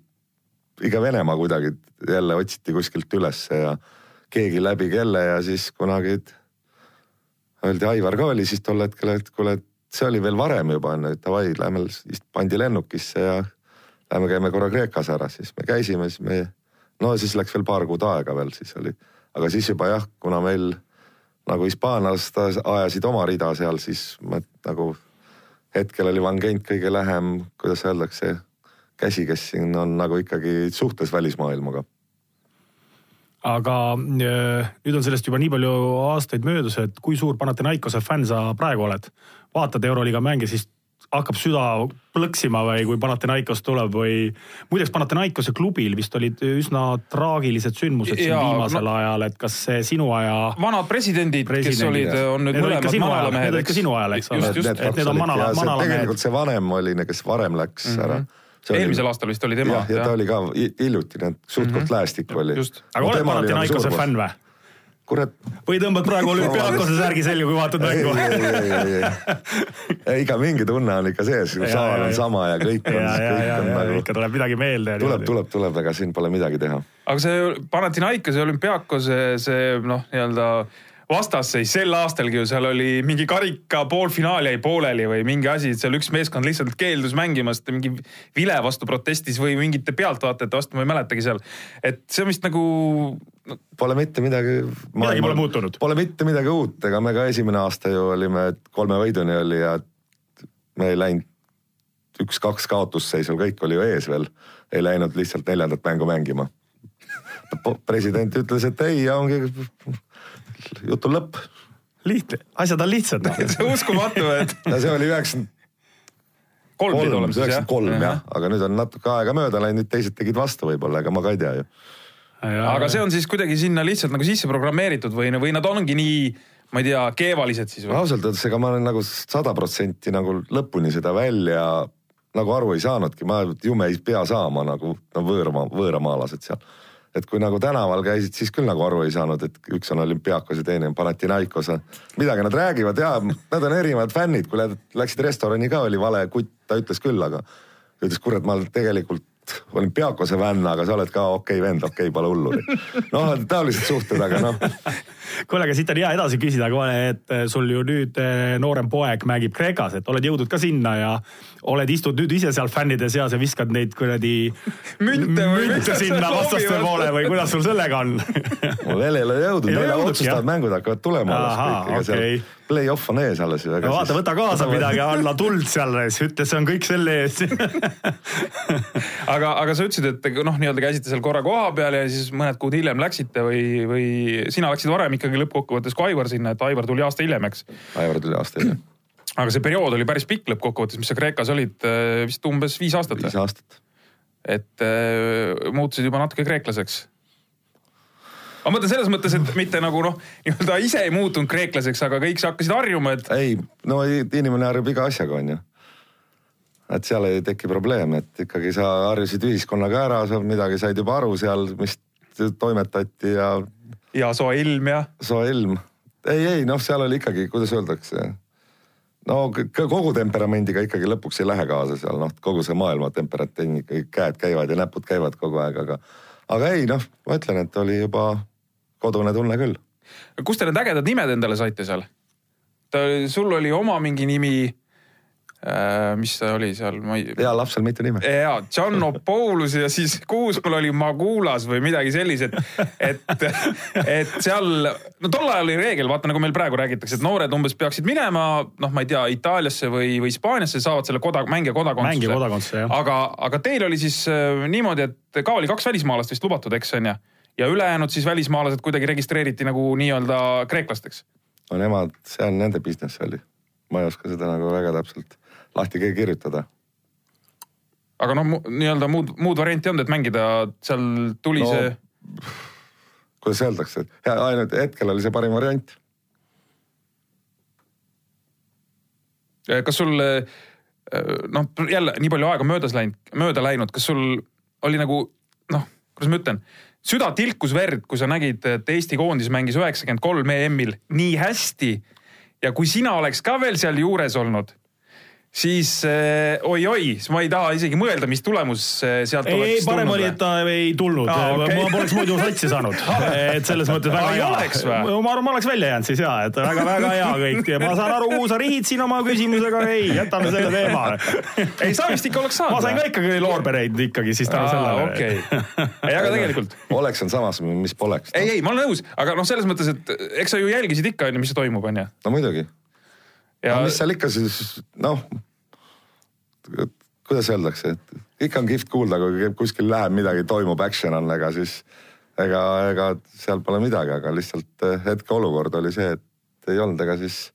iga Venemaa kuidagi jälle otsiti kuskilt ülesse ja keegi läbi kelle ja siis kunagi öeldi, Aivar ka oli siis tol hetkel, et kuule, see oli veel varem juba onju, et davai, lähme, pandi lennukisse ja lähme käime korra Kreekas ära, siis me käisime, siis me, no siis läks veel paar kuud aega veel, siis oli, aga siis juba jah, kuna meil nagu hispaanlased ajasid oma rida seal, siis ma nagu hetkel oli Van Gent kõige lähem, kuidas öeldakse, käsi, kes siin on nagu ikkagi suhtes välismaailmaga aga äh, nüüd on sellest juba nii palju aastaid möödas, et kui suur Panathinaikose fänn sa praegu oled? vaatad Euroliiga mänge, siis hakkab süda plõksima või kui Panathinaikos tuleb või. muideks Panathinaikose klubil vist olid üsna traagilised sündmused siin viimasel no, ajal, et kas see sinu aja. vanad presidendid, presidendid, kes olid, on nüüd mõlemad manalamehed. Need olid ka sinu ajal, eks ole. et need on manala, manalamehed. tegelikult see vanem oli, kes varem läks mm -hmm. ära eelmisel aastal vist oli tema. jah, ja ta oli ka hiljuti, suht-koht mm -hmm. läästik oli. aga oled Panathinaikose fänn või? Kurat või tõmbad praegu olümpiaakose särgi selga, kui vaatad mängu? iga mingi tunne on ikka sees, saal on sama ja kõik on, kõik on nagu, ikka tuleb midagi meelde. tuleb, tuleb, tuleb, aga siin pole midagi teha aga see Panathinaikose olümpiaakose see noh, nii-öelda vastasseis sel aastalgi ju seal oli mingi karika poolfinaal jäi pooleli või mingi asi, et seal üks meeskond lihtsalt keeldus mängimast, mingi vile vastu protestis või mingite pealtvaatajate vastu, ma ei mäletagi seal. et see on vist nagu no, Pole mitte midagi. Midagi pole muutunud. Pole mitte midagi uut, ega me ka esimene aasta ju olime, kolme võiduni oli ja me ei läinud üks-kaks kaotusseisul, kõik oli ju ees veel. ei läinud lihtsalt neljandat mängu mängima. president ütles, et ei ja ongi jutu lõpp. lihtne, asjad on lihtsad. [LAUGHS] see on uskumatu, et no see oli üheksakümmend kolm pidi olema siis jah üheksakümmend kolm jah, aga nüüd on natuke aega mööda läinud, nüüd teised tegid vastu võib-olla, ega ma ka ei tea ju. aga see on siis kuidagi sinna lihtsalt nagu sisse programmeeritud või, või nad ongi nii, ma ei tea, keevalised siis või? ausalt öeldes, ega ma olen nagu sada protsenti nagu lõpuni seda välja nagu aru ei saanudki, ma ju me ei pea saama nagu no võõrmaa, võõramaalased seal. Et kui nagu tänaval käisid, siis küll nagu aru ei saanud, et üks on olümpiaakos ja teine on Panathinaikos. midagi nad räägivad ja nad on erinevad fännid, kui läksid restorani ka oli vale kutt, ta ütles küll, aga ütles, kurat, ma olen tegelikult olümpiaakose fänn, aga sa oled ka okei vend, okei, pole hullu. noh, taolised suhted, aga noh kuule, aga siit on hea edasi küsida, et sul ju nüüd eh, noorem poeg mängib Kreekas, et oled jõudnud ka sinna ja oled, istud nüüd ise seal fännide seas ja viskad neid kuradi Münte või münte sinna vastaste poole või kuidas sul sellega on? mul veel ei ole jõudnud, Ei ole veel jõudnudki, otsustavad mängud hakkavad tulema alles kõik, ega seal okei. Play-off on ees alles ju. no vaata, võta kaasa midagi, anna tuld seal, ütle, see on kõik selle eest. [LAUGHS] aga, aga sa ütlesid, et noh, nii-öelda käisite seal korra koha peal ja siis mõned kuud hiljem läksite või, või sina läksid varem ikkagi lõppkokkuvõttes kui Aivar sinna, et Aivar tuli aasta hiljem, eks. Aivar tuli aasta hiljem, [CLEARS THROAT] aga see periood oli päris pikk lõppkokkuvõttes, mis sa Kreekas olid, vist umbes viis aastat viis aastat. et äh, muutusid juba natuke kreeklaseks. Ma mõtlen selles mõttes, et mitte nagu noh, nii-öelda ise ei muutunud kreeklaseks, aga kõik hakkasid harjuma, et ei, no inimene harjub iga asjaga, onju. et seal ei teki probleeme, et ikkagi sa harjusid ühiskonnaga ära, sa midagi said juba aru seal, mis toimetati ja ja soe ilm ja soe ilm. ei, ei noh, seal oli ikkagi, kuidas öeldakse, no kogu temperamendiga ikkagi lõpuks ei lähe kaasa seal noh, kogu see maailma temperatuur käed käivad ja näpud käivad kogu aeg, aga, aga ei noh, ma ütlen, et oli juba kodune tunne küll. kust te need ägedad nimed endale saite seal? ta, sul oli oma mingi nimi äh,. mis see oli seal, ma ei. heal lapsel mitu nime. ja Tšannopoulos ja siis kuuskul oli Magulas või midagi sellist, et, et, et seal, no tol ajal oli reegel, vaata nagu meil praegu räägitakse, et noored umbes peaksid minema, noh, ma ei tea, Itaaliasse või, või Hispaaniasse, saavad selle koda, mängija kodakondsuse. mängija kodakondsuse, jah. aga, aga teil oli siis äh, niimoodi, et ka oli kaks välismaalast vist lubatud, eks on ju. Ja ülejäänud siis välismaalased kuidagi registreeriti nagu nii-öelda kreeklasteks. no nemad, see on nende business oli. ma ei oska seda nagu väga täpselt lahti kirjutada. aga noh, nii-öelda muud, muud varianti ei olnud, et mängida, seal tuli No, see kuidas öeldakse, et ja ainult hetkel oli see parim variant. Kas sul eh, noh, jälle nii palju aega möödas läinud, mööda läinud, kas sul oli nagu noh, kuidas ma ütlen, süda tilkus verd, kui sa nägid, et Eesti koondis mängis üheksakümmend kolm EM-il nii hästi. Ja kui sina oleks ka veel seal juures olnud, siis eh, oi-oi, siis ma ei taha isegi mõelda, mis tulemus eh, sealt ei, ei oleks parem tulnud oli, et ta ei tulnud Aa, okei. ma poleks muidu satsi saanud. [LAUGHS] et selles mõttes väga ei hea ma arvan, ma oleks välja jäänud siis ja, et väga-väga hea kõik ja ma saan aru, kuhu sa rihid siin oma küsimusega, ei, jätame selle teema. ei, sa vist ikka oleks saanud. ma sain ka ikkagi loorbereid ikkagi siis tänu sellele. okei, ei aga [LAUGHS] tegelikult oleks on samas, mis poleks no.. ei, ei, ma olen nõus, aga noh, selles mõttes, et eks sa ju jälgisid ikka onju, mis toimub onju. no muidugi. ja no mis seal ikka siis noh, kuidas öeldakse, et ikka on kihvt kuulda, kui kuskil läheb midagi, toimub, action on, ega siis ega, ega seal pole midagi, aga lihtsalt eh, hetkeolukord oli see, et ei olnud, ega siis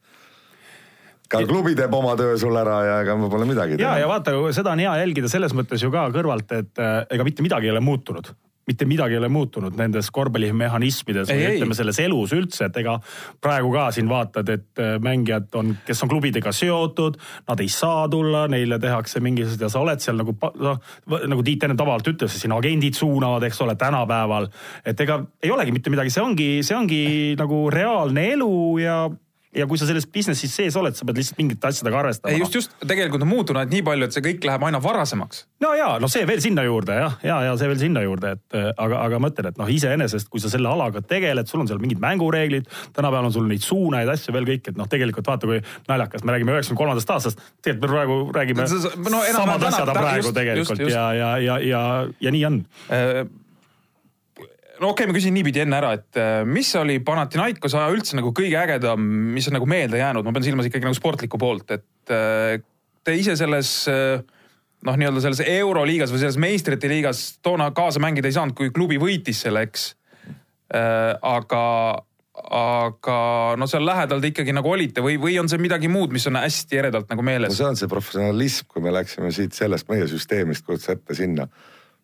ka klubi teeb oma töö sul ära ja ega pole midagi ja, ja vaata, seda on hea jälgida selles mõttes ju ka kõrvalt, et äh, ega mitte midagi ei ole muutunud mitte midagi ei ole muutunud nendes korvpallimehhanismides või ei. ütleme selles elus üldse, et ega praegu ka siin vaatad, et äh, mängijad on, kes on klubidega seotud, nad ei saa tulla, neile tehakse mingisugused ja sa oled seal nagu, noh, nagu Tiit enne tavaliselt ütles, siin agendid suunavad, eks ole, tänapäeval. et ega ei olegi mitte midagi, see ongi, see ongi nagu reaalne elu ja ja kui sa selles business'is sees oled, sa pead lihtsalt mingite asjadega arvestama. ei just, just tegelikult on muutunud nii palju, et see kõik läheb aina varasemaks. no ja, no see veel sinna juurde jah, ja, ja see veel sinna juurde, et äh, aga, aga ma ütlen, et noh, iseenesest, kui sa selle alaga tegeled, sul on seal mingid mängureeglid, tänapäeval on sul neid suunaid, asju veel kõik, et noh, tegelikult vaata, kui naljakas, me räägime üheksakümne kolmandast aastast, tegelikult me praegu räägime no samad asjad praegu just, tegelikult just, just. ja, ja, ja, ja, ja nii on. No okei okay,, ma küsin niipidi enne ära, et äh, mis oli Panathinaikose aja üldse nagu kõige ägedam, mis on nagu meelde jäänud, ma pean silmas ikkagi nagu sportlikku poolt, et äh, te ise selles äh, noh, nii-öelda selles euroliigas või selles meistrite liigas toona kaasa mängida ei saanud, kui klubi võitis selle, eks. aga, aga no seal lähedal te ikkagi nagu olite või, või on see midagi muud, mis on hästi eredalt nagu no meeles? see on see professionalism, kui me läksime siit sellest meie süsteemist kujutas ette sinna.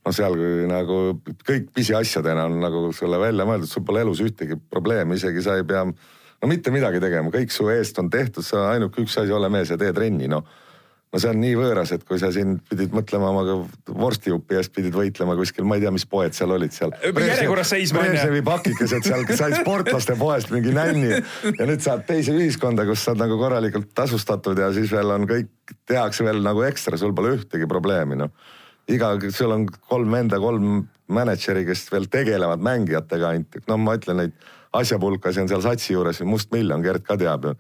No seal, nagu kõik pisiasjadena on nagu sulle välja mõeldud, sul pole elus ühtegi probleemi, isegi sa ei pea no mitte midagi tegema, kõik su eest on tehtud, sa ainuke üks asi, ole mees ja tee trenni, noh no see on nii võõras, et kui sa siin pidid mõtlema oma vorstijupi eest, pidid võitlema kuskil, ma ei tea, mis poed seal olid seal. järjekorras seisma. Brežnevi pakikesed seal said sportlaste poest mingi nänni ja nüüd saad teise ühiskonda, kus sa oled nagu korralikult tasustatud ja siis veel on kõik, tehakse veel nagu ekstra, sul pole ühtegi probleemi, noh. Iga, sul on kolm venda, kolm mänedžeri, kes veel tegelevad mängijatega ainult, no ma ütlen neid asjapulkasi on seal satsi juures, Must Miljon, Gert ka teab ju.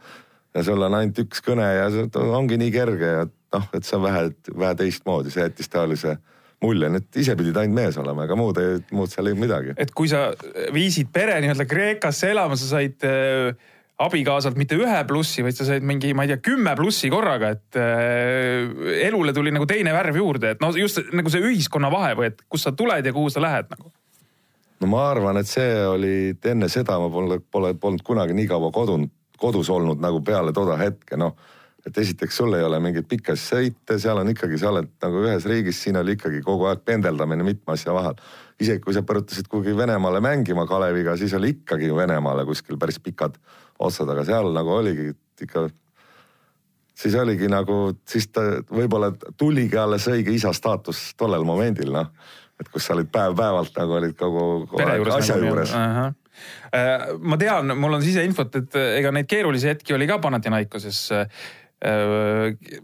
Ja sul on ainult üks kõne ja see ongi nii kerge ja noh, et see on vähe, vähe teistmoodi, see jättis taolise mulje, et ise pidid ainult mees olema, ega muud muud seal ei midagi. et kui sa viisid pere nii-öelda Kreekasse elama, sa said äh, abikaasalt mitte ühe plussi, vaid sa said mingi, ma ei tea, kümme plussi korraga, et äh, elule tuli nagu teine värv juurde, et noh, just nagu see ühiskonna vahe või et kust sa tuled ja kuhu sa lähed nagu. no ma arvan, et see oli enne seda ma pole, pole, polnud kunagi nii kaua kodunud, kodus olnud nagu peale toda hetke, noh. et esiteks sul ei ole mingeid pikki sõite, seal on ikkagi, sa oled nagu ühes riigis, siin oli ikkagi kogu aeg pendeldamine mitme asja vahel. isegi kui sa põrutasid kuhugi Venemaale mängima Kaleviga, siis oli ikkagi Venemaale kuskil päris pikad otsad, aga seal nagu oligi ikka siis oligi nagu, siis ta võib-olla tuligi alles õige isa staatus tollel momendil, noh. et kus sa olid päev-päevalt nagu olid kogu, kogu juures asja nagu juures. Äh, ma tean, mul on siseinfot, et äh, ega neid keerulisi hetki oli ka Panathinaikoses.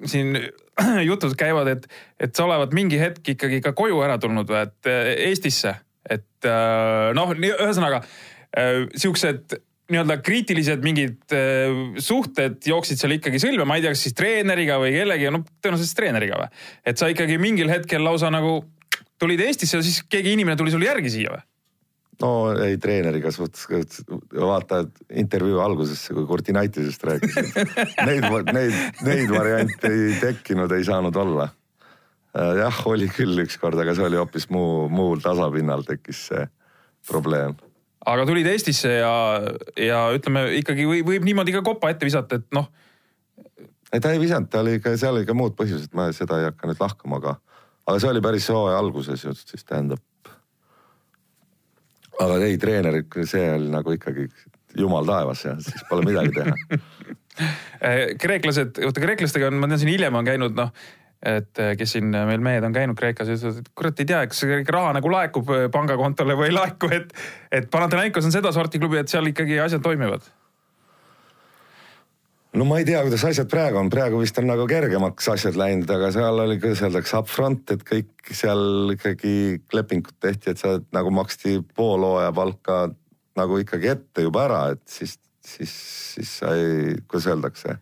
siin [CLEARS THROAT] jutud käivad, et, et sa olevat mingi hetk ikkagi ka koju ära tulnud või, et äh, Eestisse, et äh, noh, ühesõnaga äh, siuksed nii-öelda kriitilised mingid äh, suhted jooksid seal ikkagi sõlme, ma ei tea, kas siis treeneriga või kellegi, no tõenäoliselt treeneriga või. et sa ikkagi mingil hetkel lausa nagu tulid Eestisse ja siis keegi inimene tuli sulle järgi siia või? no ei, treeneriga suhtes, vaata intervjuu algusesse, kui Kurtinaitisest rääkisid. [LAUGHS] Neid, neid, neid variante ei tekkinud, ei saanud olla. jah, oli küll ükskord, aga see oli hoopis muu, muul tasapinnal tekkis see probleem. Aga tulid Eestisse ja, ja ütleme ikkagi võib, võib niimoodi ka kopa ette visata, et noh, ei, ta ei visanud, ta oli ka, seal oli ka muud põhjused, ma seda ei hakka nüüd lahkama, aga, aga see oli päris hooaja alguses just, siis tähendab. aga ei, treener, see oli nagu ikkagi jumal taevas ja siis pole midagi teha. eh, [LAUGHS] kreeklased, vaata kreeklastega on, ma tean, siin hiljem on käinud noh, et eh, kes siin meil mehed on käinud Kreekas ja ütlevad, et kurat ei tea, kas raha nagu laekub eh, pangakontole või ei laeku, et, et Panathinaikos on sedasorti klubi, et seal ikkagi asjad toimivad. No ma ei tea, kuidas asjad praegu on, praegu vist on nagu kergemaks asjad läinud, aga seal oli, kuidas öeldakse, upfront, et kõik seal ikkagi lepingud tehti, et sa nagu maksti pool hooaja palka nagu ikkagi ette juba ära, et siis, siis, siis sa ei, kuidas öeldakse,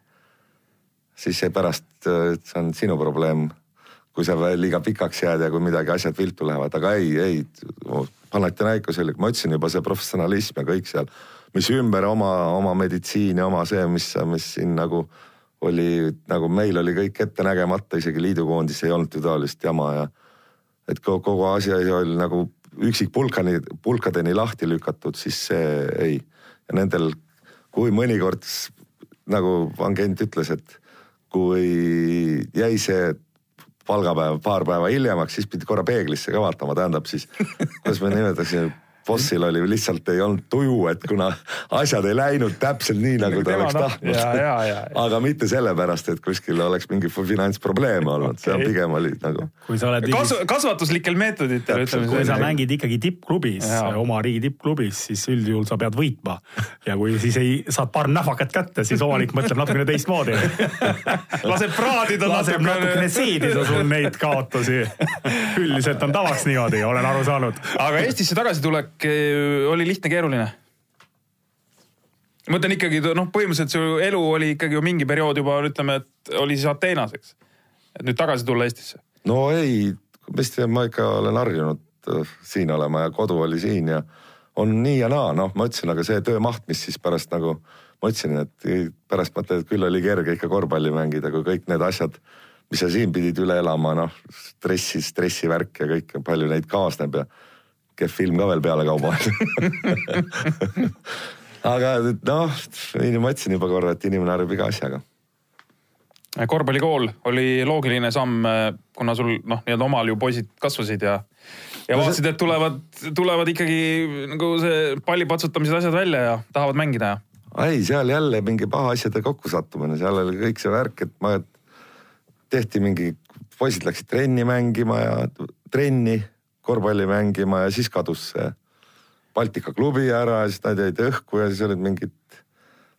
siis see pärast, see on sinu probleem, kui sa liiga pikaks jääd ja kui midagi asjad viltu lähevad, aga ei, ei, Panathinaikos oli, ma ütlesin juba see professionalism ja kõik seal mis ümber oma, oma meditsiin ja oma see, mis, mis siin nagu oli, nagu meil oli kõik ette nägemata, isegi liidukoondis ei olnud ju taolist jama ja et kogu, kogu asi oli nagu üksikpulkani, pulkadeni lahti lükatud, siis see ei. ja nendel, kui mõnikord nagu agent ütles, et kui jäi see palgapäev paar päeva hiljemaks, siis pidi korra peeglisse ka vaatama, tähendab siis, kuidas me nimetaksime bossil oli lihtsalt ei olnud tuju, et kuna asjad ei läinud täpselt nii, nagu ta Tema oleks noh, tahtnud ja, ja, ja, ja. aga mitte sellepärast, et kuskil oleks mingi finantsprobleem olnud okay., see on pigem oli nagu. kui sa oled Kasu, kasvatuslikel meetoditel ütleme kui sa mängid ikkagi tippklubis, oma riigi tippklubis, siis üldjuhul sa pead võitma. ja kui siis ei, saad paar nähvakat kätte, siis omanik mõtleb natukene teistmoodi. [LAUGHS] laseb praadida laseb natukene seedida sul neid kaotusi. üldiselt on tavaks niimoodi, olen aru saanud. aga Eestisse tagasitulek eh, oli lihtne, keeruline? ma mõtlen ikkagi noh, põhimõtteliselt su elu oli ikkagi ju mingi periood juba ütleme, et oli siis Ateenas, eks. et nüüd tagasi tulla Eestisse. no ei, vist ma ikka olen harjunud äh, siin olema ja kodu oli siin ja on nii ja naa, noh, ma ütlesin, aga see töömaht, mis siis pärast nagu ma ütlesin, et pärast mõtled, et küll oli kerge ikka korvpalli mängida, kui kõik need asjad, mis sa siin pidid üle elama, noh, stressi, stressivärk ja kõik, palju neid kaasneb ja kehv film ka veel pealekauba aga noh, ma ütlesin juba korra, et inimene harjub iga asjaga. Korvpallikool oli loogiline samm, kuna sul noh, nii-öelda omal ju poisid kasvasid ja ja No vaatasid, et tulevad, tulevad ikkagi nagu see palli patsutamised asjad välja ja tahavad mängida ja. ei, seal jälle mingi pahaasjade kokkusattumine, seal oli kõik see värk, et ma, tehti mingi, poisid läksid trenni mängima ja trenni, korvpalli mängima ja siis kadus see Baltika klubi ära ja siis nad jäid õhku ja siis olid mingid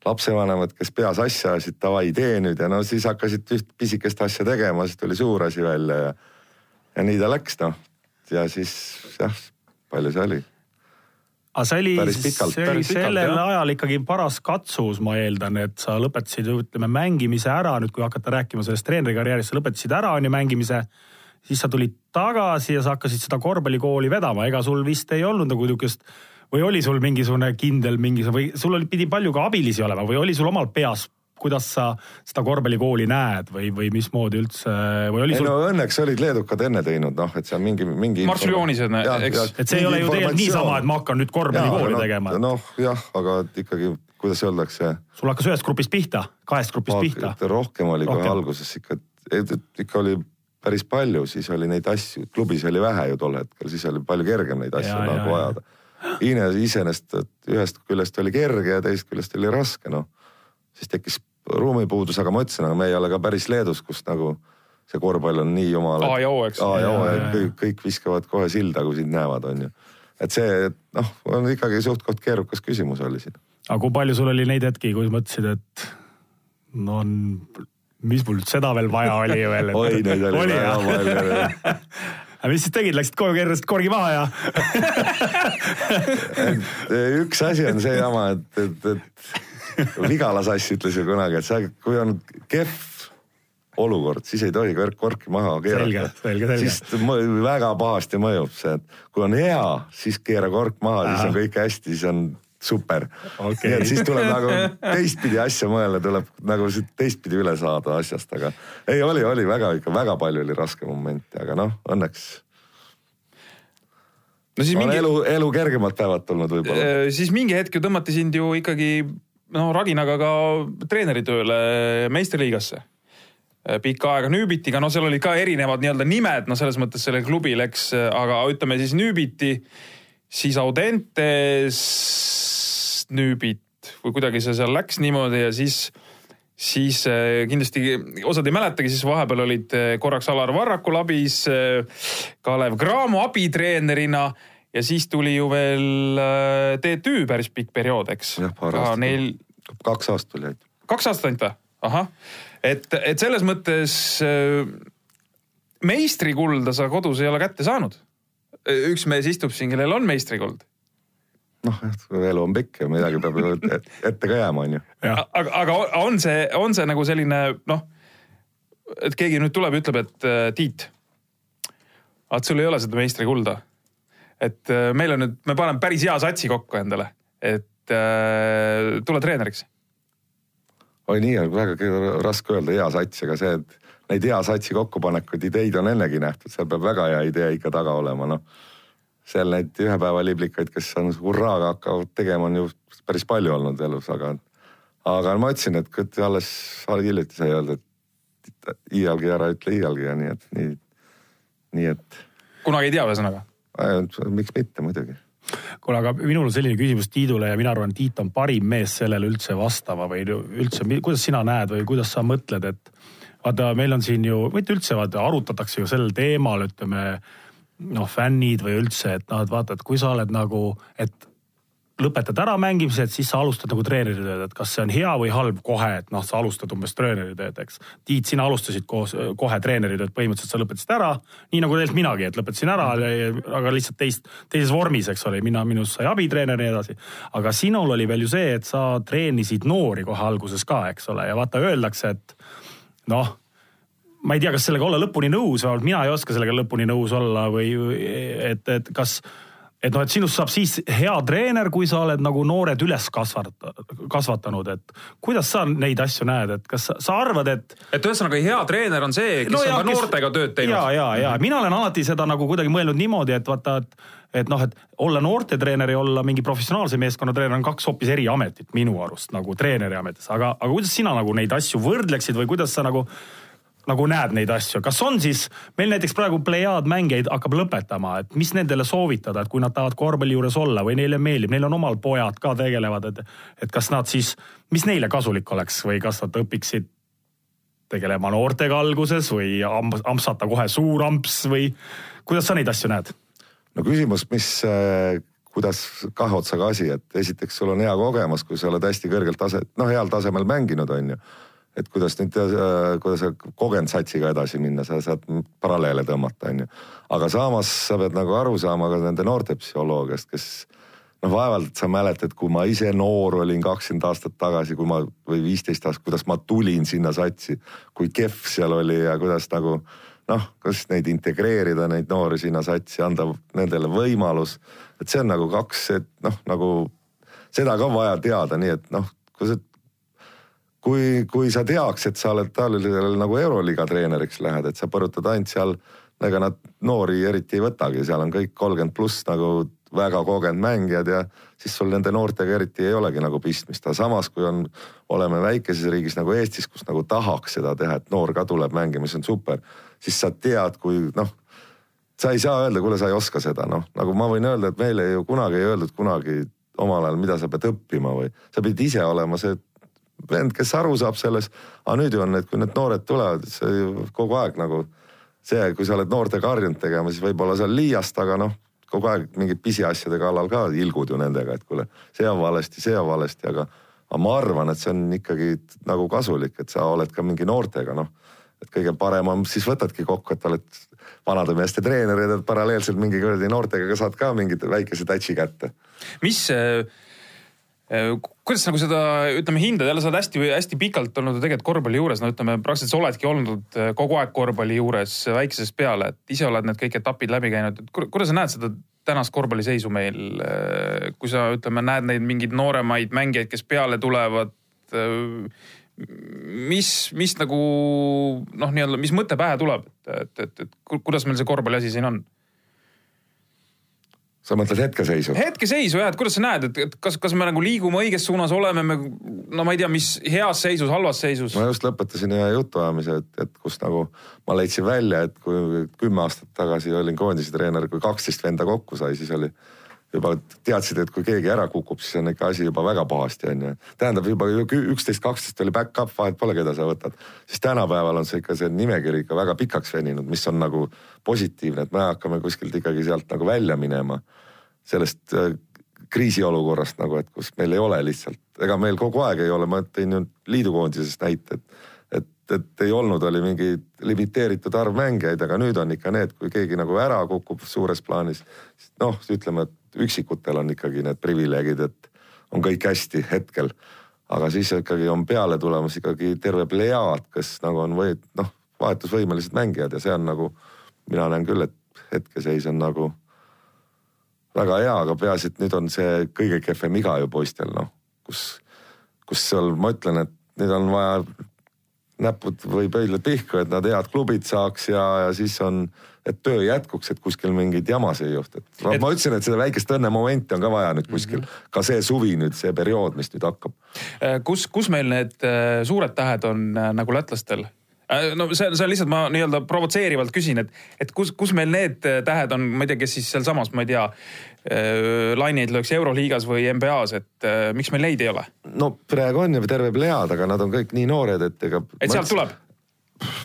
lapsevanemad, kes peas asja ajasid, davai, tee nüüd ja no siis hakkasid üht pisikest asja tegema, siis tuli suur asi välja ja, ja nii ta läks, noh. ja siis jah, palju see oli aga see oli, pikalt, see oli pikalt, sellel jah. ajal ikkagi paras katsus, ma eeldan, et sa lõpetasid, ütleme mängimise ära, nüüd kui hakata rääkima sellest treenerikarjäärist, sa lõpetasid ära on ju mängimise. Siis sa tulid tagasi ja sa hakkasid seda korvpallikooli vedama, ega sul vist ei olnud nagu niisugust või oli sul mingisugune kindel mingisugune või sul oli, pidi palju ka abilisi olema või oli sul omal peas, kuidas sa seda korvpallikooli näed või, või mismoodi üldse või oli ei sul no õnneks olid leedukad enne teinud, noh, et see on mingi, mingi. Marks joonised, eks. et see ei ole ju tegelikult niisama, et ma hakkan nüüd korvpallikooli no, tegema. noh, jah, aga ikkagi, kuidas öeldakse. sul hakkas ühest grupist pihta, kahest grupist pihta. rohkem oli kohe alguses ikka, ikka oli päris palju, siis oli neid asju, klubis oli vähe ju tol hetkel, siis oli palju kergem neid asju Ja, nagu ja. ajada. Hiine iseenesest, ühest küljest oli kerge ja teisest küljest oli raske, noh. siis tekkis ruumipuudus, aga ma ütlesin, aga me ei ole ka päris Leedus, kus nagu see korvpall on nii jumala. A ja O, eks. A ja O, Ja, kõik, kõik viskavad kohe silda, kui sind näevad, on ju. et see, noh, on ikkagi suht-koht keerukas küsimus oli siin. aga kui palju sul oli neid hetki, kus mõtlesid, et no on, mis mul seda veel vaja oli veel? [LAUGHS] oi, neid oli väga jah? palju. [LAUGHS] aga mis siis tegid, läksid koju, keerasid korgi maha ja [LAUGHS] üks asi on see jama, et, et, et Vigala sass ütles ju kunagi, et sa, kui on kehv olukord, siis ei tohi kork, korki maha keerata. siis väga pahasti mõjub see, et kui on hea, siis keera kork maha, siis on kõik hästi, siis on super Okei. nii et siis tuleb nagu teistpidi asja mõelda, tuleb nagu teistpidi üle saada asjast, aga ei, oli, oli väga ikka väga palju oli raske momente, aga noh, õnneks no siis on mingi, elu, elu kergemad päevad tulnud võib-olla. Äh, siis mingi hetk ju tõmmati sind ju ikkagi no Raginaga ka treeneritööle meistriliigasse. pikka aega Nüübitiga, no seal olid ka erinevad nii-öelda nimed, no selles mõttes sellel klubil, eks, aga ütleme siis Nüübiti, siis Audentes, Nüübit või kuidagi see seal läks niimoodi ja siis siis eh, kindlasti osad ei mäletagi, siis vahepeal olid eh, korraks Alar Varraku labis, Kalev Cramo abitreenerina ja siis tuli ju veel eh, TTÜ päris pikk periood, eks. jah, paar aastat. Neil kaks aastat oli ainult. kaks aastat ainult või? ahah, et, et selles mõttes meistrikulda sa kodus ei ole kätte saanud. Üks mees istub siin, kellel on meistrikuld. noh, elu on pikk ja midagi peab ju ette, ette ka jääma, onju. jah, aga, aga on see, on see nagu selline noh, et keegi nüüd tuleb ja ütleb, et äh, Tiit, vaat sul ei ole seda meistrikulda. et äh, meil on nüüd, me paneme päris hea satsi kokku endale, et äh, tule treeneriks. oi, nii on väga ke- raske öelda hea sats, aga see, et neid hea satsi kokkupanekuid, ideid on ennegi nähtud, seal peab väga hea idee ikka taga olema, noh. seal neid ühepäevaliblikaid, kes on hurraaga hakkavad tegema, on ju päris palju olnud elus, aga, aga ma ütlesin, et alles hiljuti sai öelda, et iialgi ära ütle iialgi ja nii, et nii, nii et. kunagi ei tea, ühesõnaga. miks mitte muidugi kuule, aga minul on selline küsimus Tiidule ja mina arvan, Tiit on parim mees sellele üldse vastama või üldse, kuidas sina näed või kuidas sa mõtled, et vaata, meil on siin ju, mitte üldse, vaata arutatakse ju sel teemal, ütleme noh, fännid või üldse, et noh, et vaata, et kui sa oled nagu, et lõpetad ära mängimise, et siis sa alustad nagu treeneritööd, et kas see on hea või halb kohe, et noh, sa alustad umbes treeneritööd, eks. Tiit, sina alustasid koos, kohe treeneritööd, põhimõtteliselt sa lõpetasid ära, nii nagu tegelikult minagi, et lõpetasin ära, aga lihtsalt teist, teises vormis, eks ole, mina, minust sai abitreener ja nii edasi. aga sinul oli veel ju see, et sa treenisid noori kohe alguses ka, eks ole, ja vaata, öeldakse, et noh ma ei tea, kas sellega olla lõpuni nõus, vähemalt mina ei oska sellega lõpuni nõus olla või et, et kas et noh, et sinust saab siis hea treener, kui sa oled nagu noored üles kasvata, kasvatanud, et kuidas sa neid asju näed, et kas sa, sa arvad, et. et ühesõnaga hea treener on see, kes no, on ka noortega kes... tööd teinud. ja, ja, ja mina olen alati seda nagu kuidagi mõelnud niimoodi, et vaata, et, et noh, et olla noortetreener ja olla mingi professionaalse meeskonna treener on kaks hoopis eri ametit minu arust nagu treeneri ametis, aga, aga kuidas sina nagu neid asju võrdleksid või kuidas sa nagu nagu näed neid asju, kas on siis, meil näiteks praegu plejaad mängijaid hakkab lõpetama, et mis nendele soovitada, et kui nad tahavad korvpalli juures olla või neile meeldib, neil on omal pojad ka tegelevad, et, et kas nad siis, mis neile kasulik oleks või kas nad õpiksid tegelema noortega alguses või ampsata kohe suur amps või kuidas sa neid asju näed? No küsimus, mis äh, kuidas kahe otsaga asi, et esiteks sul on hea kogemus, kui sa oled hästi kõrgelt tase, noh, heal tasemel mänginud, on ju et kuidas nüüd, äh, kuidas kogenud satsiga edasi minna, sa saad paralleele tõmmata, onju. aga samas sa pead nagu aru saama ka nende noorte psühholoogiast, kes noh, vaevalt sa mäletad, kui ma ise noor olin kakskümmend aastat tagasi, kui ma või viisteist aastat, kuidas ma tulin sinna satsi, kui kehv seal oli ja kuidas nagu noh, kas neid integreerida, neid noori sinna satsi, anda nendele võimalus. et see on nagu kaks, et noh, nagu seda ka vaja teada, nii et noh, kui sa kui, kui sa teaks, et sa oled Tallinnal nagu Euroliiga treeneriks lähed, et sa põrutad ainult seal, ega nad noori eriti ei võtagi, seal on kõik kolmkümmend pluss nagu väga kogenud mängijad ja siis sul nende noortega eriti ei olegi nagu pistmist, aga samas kui on, oleme väikeses riigis nagu Eestis, kus nagu tahaks seda teha, et noor ka tuleb mängima, see on super, siis sa tead, kui noh, sa ei saa öelda, kuule, sa ei oska seda, noh, nagu ma võin öelda, et meile ju kunagi ei öeldud kunagi omal ajal, mida sa pead õppima või sa pidid ise olema see vend, kes aru saab sellest. aga nüüd ju on, et kui need noored tulevad, see ju kogu aeg nagu see, kui sa oled noortega harjunud tegema, siis võib-olla seal liiast, aga noh, kogu aeg mingid pisiasjade kallal ka ilgud ju nendega, et kuule, see on valesti, see on valesti, aga, aga ma arvan, et see on ikkagi nagu kasulik, et sa oled ka mingi noortega, noh. Et kõige parem on, siis võtadki kokku, et oled vanade meeste treener ja paralleelselt mingi kuradi noortega saad ka mingit väikese tätsi kätte. mis äh Äh, kuidas nagu seda, ütleme, hindad, jälle sa oled hästi-hästi pikalt olnud ju tegelikult korvpalli juures, no ütleme, praktiliselt sa oledki olnud äh, kogu aeg korvpalli juures väiksest peale, et ise oled need kõik etapid läbi käinud, et kuidas sa näed seda tänast korvpalliseisu meil, kui sa ütleme, näed neid mingeid nooremaid mängijaid, kes peale tulevad. Mis, mis nagu noh, nii-öelda, mis mõte pähe tuleb, et, et, et, et kuidas meil see korvpalli asi siin on? sa mõtled hetkeseisu? hetkeseisu jah, et kuidas sa näed, et, et kas, kas me nagu liigume õiges suunas, oleme me, no ma ei tea, mis heas seisus, halvas seisus? ma just lõpetasin ühe jutuajamise, et, et kus nagu ma leidsin välja, et kui kümme aastat tagasi olin koondise treener, kui kaksteist venda kokku sai, siis oli juba teadsid, et kui keegi ära kukub, siis on ikka asi juba väga pahasti, onju. tähendab juba üksteist, kaksteist oli back-up, vahet pole, keda sa võtad. siis tänapäeval on see ikka see nimekiri ikka väga pikaks veninud, mis on nagu positiivne, et me hakkame kuskilt ikkagi sealt nagu välja minema. sellest äh, kriisiolukorrast nagu, et kus meil ei ole lihtsalt, ega meil kogu aeg ei ole, ma tõin ju liidukoondisest näite, et et, et ei olnud, oli mingi limiteeritud arv mängijaid, aga nüüd on ikka need, kui keegi nagu ära kukub suures plaanis, noh, ütleme, et üksikutel on ikkagi need privileegid, et on kõik hästi hetkel. aga siis ikkagi on peale tulemas ikkagi terve plejaad, kes nagu on või noh, vahetusvõimelised mängijad ja see on nagu, mina näen küll, et hetkeseis on nagu väga hea, aga peaasi, et nüüd on see kõige kehvem iga ju poistel noh, kus, kus seal ma ütlen, et nüüd on vaja näpud või pöidlad pihku, et nad head klubid saaks ja, ja siis on, et töö jätkuks, et kuskil mingeid jamasid ei juhtu. et ma, et... ma ütlesin, et seda väikest õnnemomenti on ka vaja nüüd kuskil mm, -hmm. ka see suvi nüüd, see periood, mis nüüd hakkab. Äh, kus, kus meil need äh, suured tähed on äh, nagu lätlastel? Äh, no see, see on lihtsalt, ma nii-öelda provotseerivalt küsin, et, et kus, kus meil need tähed on, ma ei tea, kes siis sealsamas, ma ei tea, laineid lööks Euroliigas või NBA-s, et miks meil neid ei ole? no praegu on ju terve plejaad, aga nad on kõik nii noored, et ega. et sealt tuleb?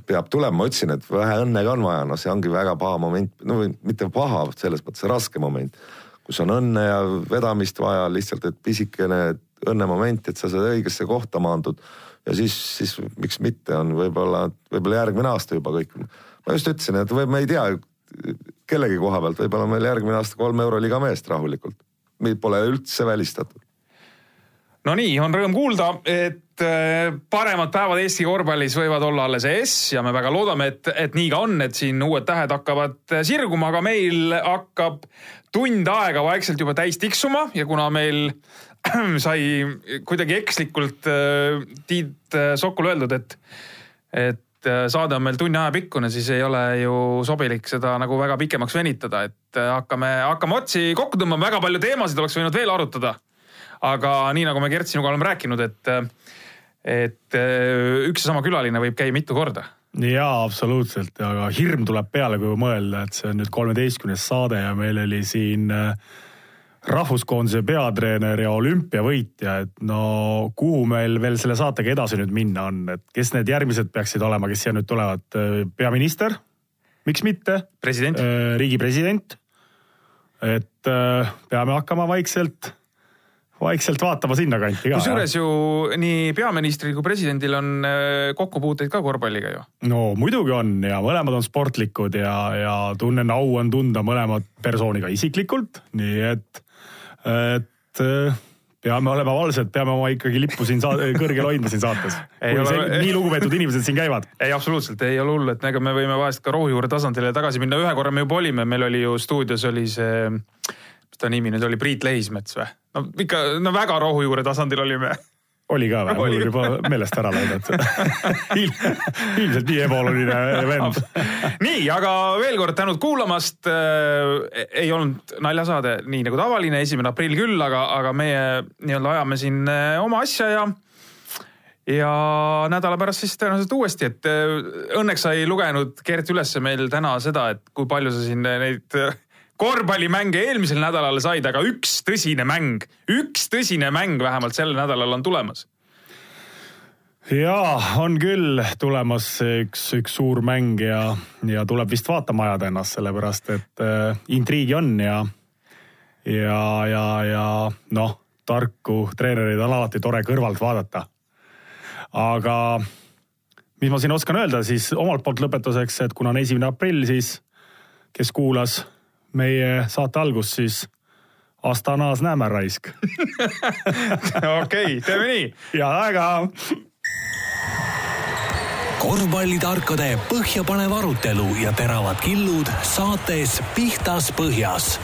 peab tulema, ma ütlesin, et vähe õnne ka on vaja, noh, see ongi väga paha moment, no mitte paha, selles mõttes raske moment, kus on õnne ja vedamist vaja lihtsalt, et pisikene õnnemoment, et sa seda õigesse kohta maandud. Ja siis, siis miks mitte on võib-olla, võib-olla järgmine aasta juba kõik. ma just ütlesin, et või ma ei tea kellegi koha pealt, võib-olla meil järgmine aasta kolm euroliiga meest rahulikult. Pole üldse välistatud no nii, on rõõm kuulda, et äh, paremad päevad Eesti korvpallis võivad olla alles ees ja me väga loodame, et, et nii ka on, et siin uued tähed hakkavad äh, sirguma, aga meil hakkab tund aega vaikselt juba täis tiksuma ja kuna meil [CLEARS THROAT] sai kuidagi ekslikult äh, Tiit Sokul öeldud, et, et saade on meil tunni aja pikkune, siis ei ole ju sobilik seda nagu väga pikemaks venitada, et hakkame, hakkame otsi kokku tõmbama, väga palju teemasid oleks võinud veel arutada. Aga nii nagu me Gert sinuga oleme rääkinud, et, et üks ja sama külaline võib käia mitu korda. Jaa, absoluutselt, aga hirm tuleb peale, kui mõelda, et see on nüüd kolmeteistkümnes saade ja meil oli siin äh, rahvuskoondise peatreener ja olümpiavõitja, et no kuhu meil veel selle saatega edasi nüüd minna on, et kes need järgmised peaksid olema, kes siia nüüd tulevad? peaminister, miks mitte? president. Äh, riigi president. et äh, peame hakkama vaikselt vaikselt vaatama sinnakanti ka. kusjuures ju nii peaministril kui presidendil on äh, kokkupuuteid ka korvpalliga ju. no muidugi on ja mõlemad on sportlikud ja, ja tunnen au on tunda mõlemat persooni ka isiklikult, nii et, et äh, peame olema valvsad, peame oma ikkagi lippu siin kõrgel hoidma siin saates. nii lugupeetud inimesed siin käivad. ei, absoluutselt ei ole hullu, et ega me võime vahest ka rohujuure tasandile tagasi minna, ühe korra me juba olime, meil oli ju stuudios oli see, mis ta nimi nüüd oli, Priit Lehismets või? no ikka, no väga rohujuure tasandil olime [LAUGHS] oli ka või? mul on juba meelest ära läinud [LAUGHS] ilmselt nii ebaoluline vend. nii, aga veel kord tänud kuulamast äh,. ei olnud naljasaade nii nagu tavaline, esimene aprill küll, aga, aga meie nii-öelda ajame siin äh, oma asja ja ja nädala pärast siis tõenäoliselt uuesti, et äh, õnneks sai lugenud Gert üles meil täna seda, et kui palju sa siin neid korvpallimänge eelmisel nädalal said, aga üks tõsine mäng, üks tõsine mäng vähemalt sel nädalal on tulemas jaa, on küll tulemas üks, üks suur mäng ja, ja tuleb vist vaatama ajada ennast, sellepärast et äh, intriigi on ja, ja, ja, ja noh, tarku treenereid on alati tore kõrvalt vaadata. aga mis ma siin oskan öelda, siis omalt poolt lõpetuseks, et kuna on esimene aprill, siis kes kuulas meie saate algust, siis Astanas näeme raisk [LAUGHS] okei teeme nii. head aega. korvpallitarkade põhjapanev arutelu ja teravad killud saates Pihtas Põhjas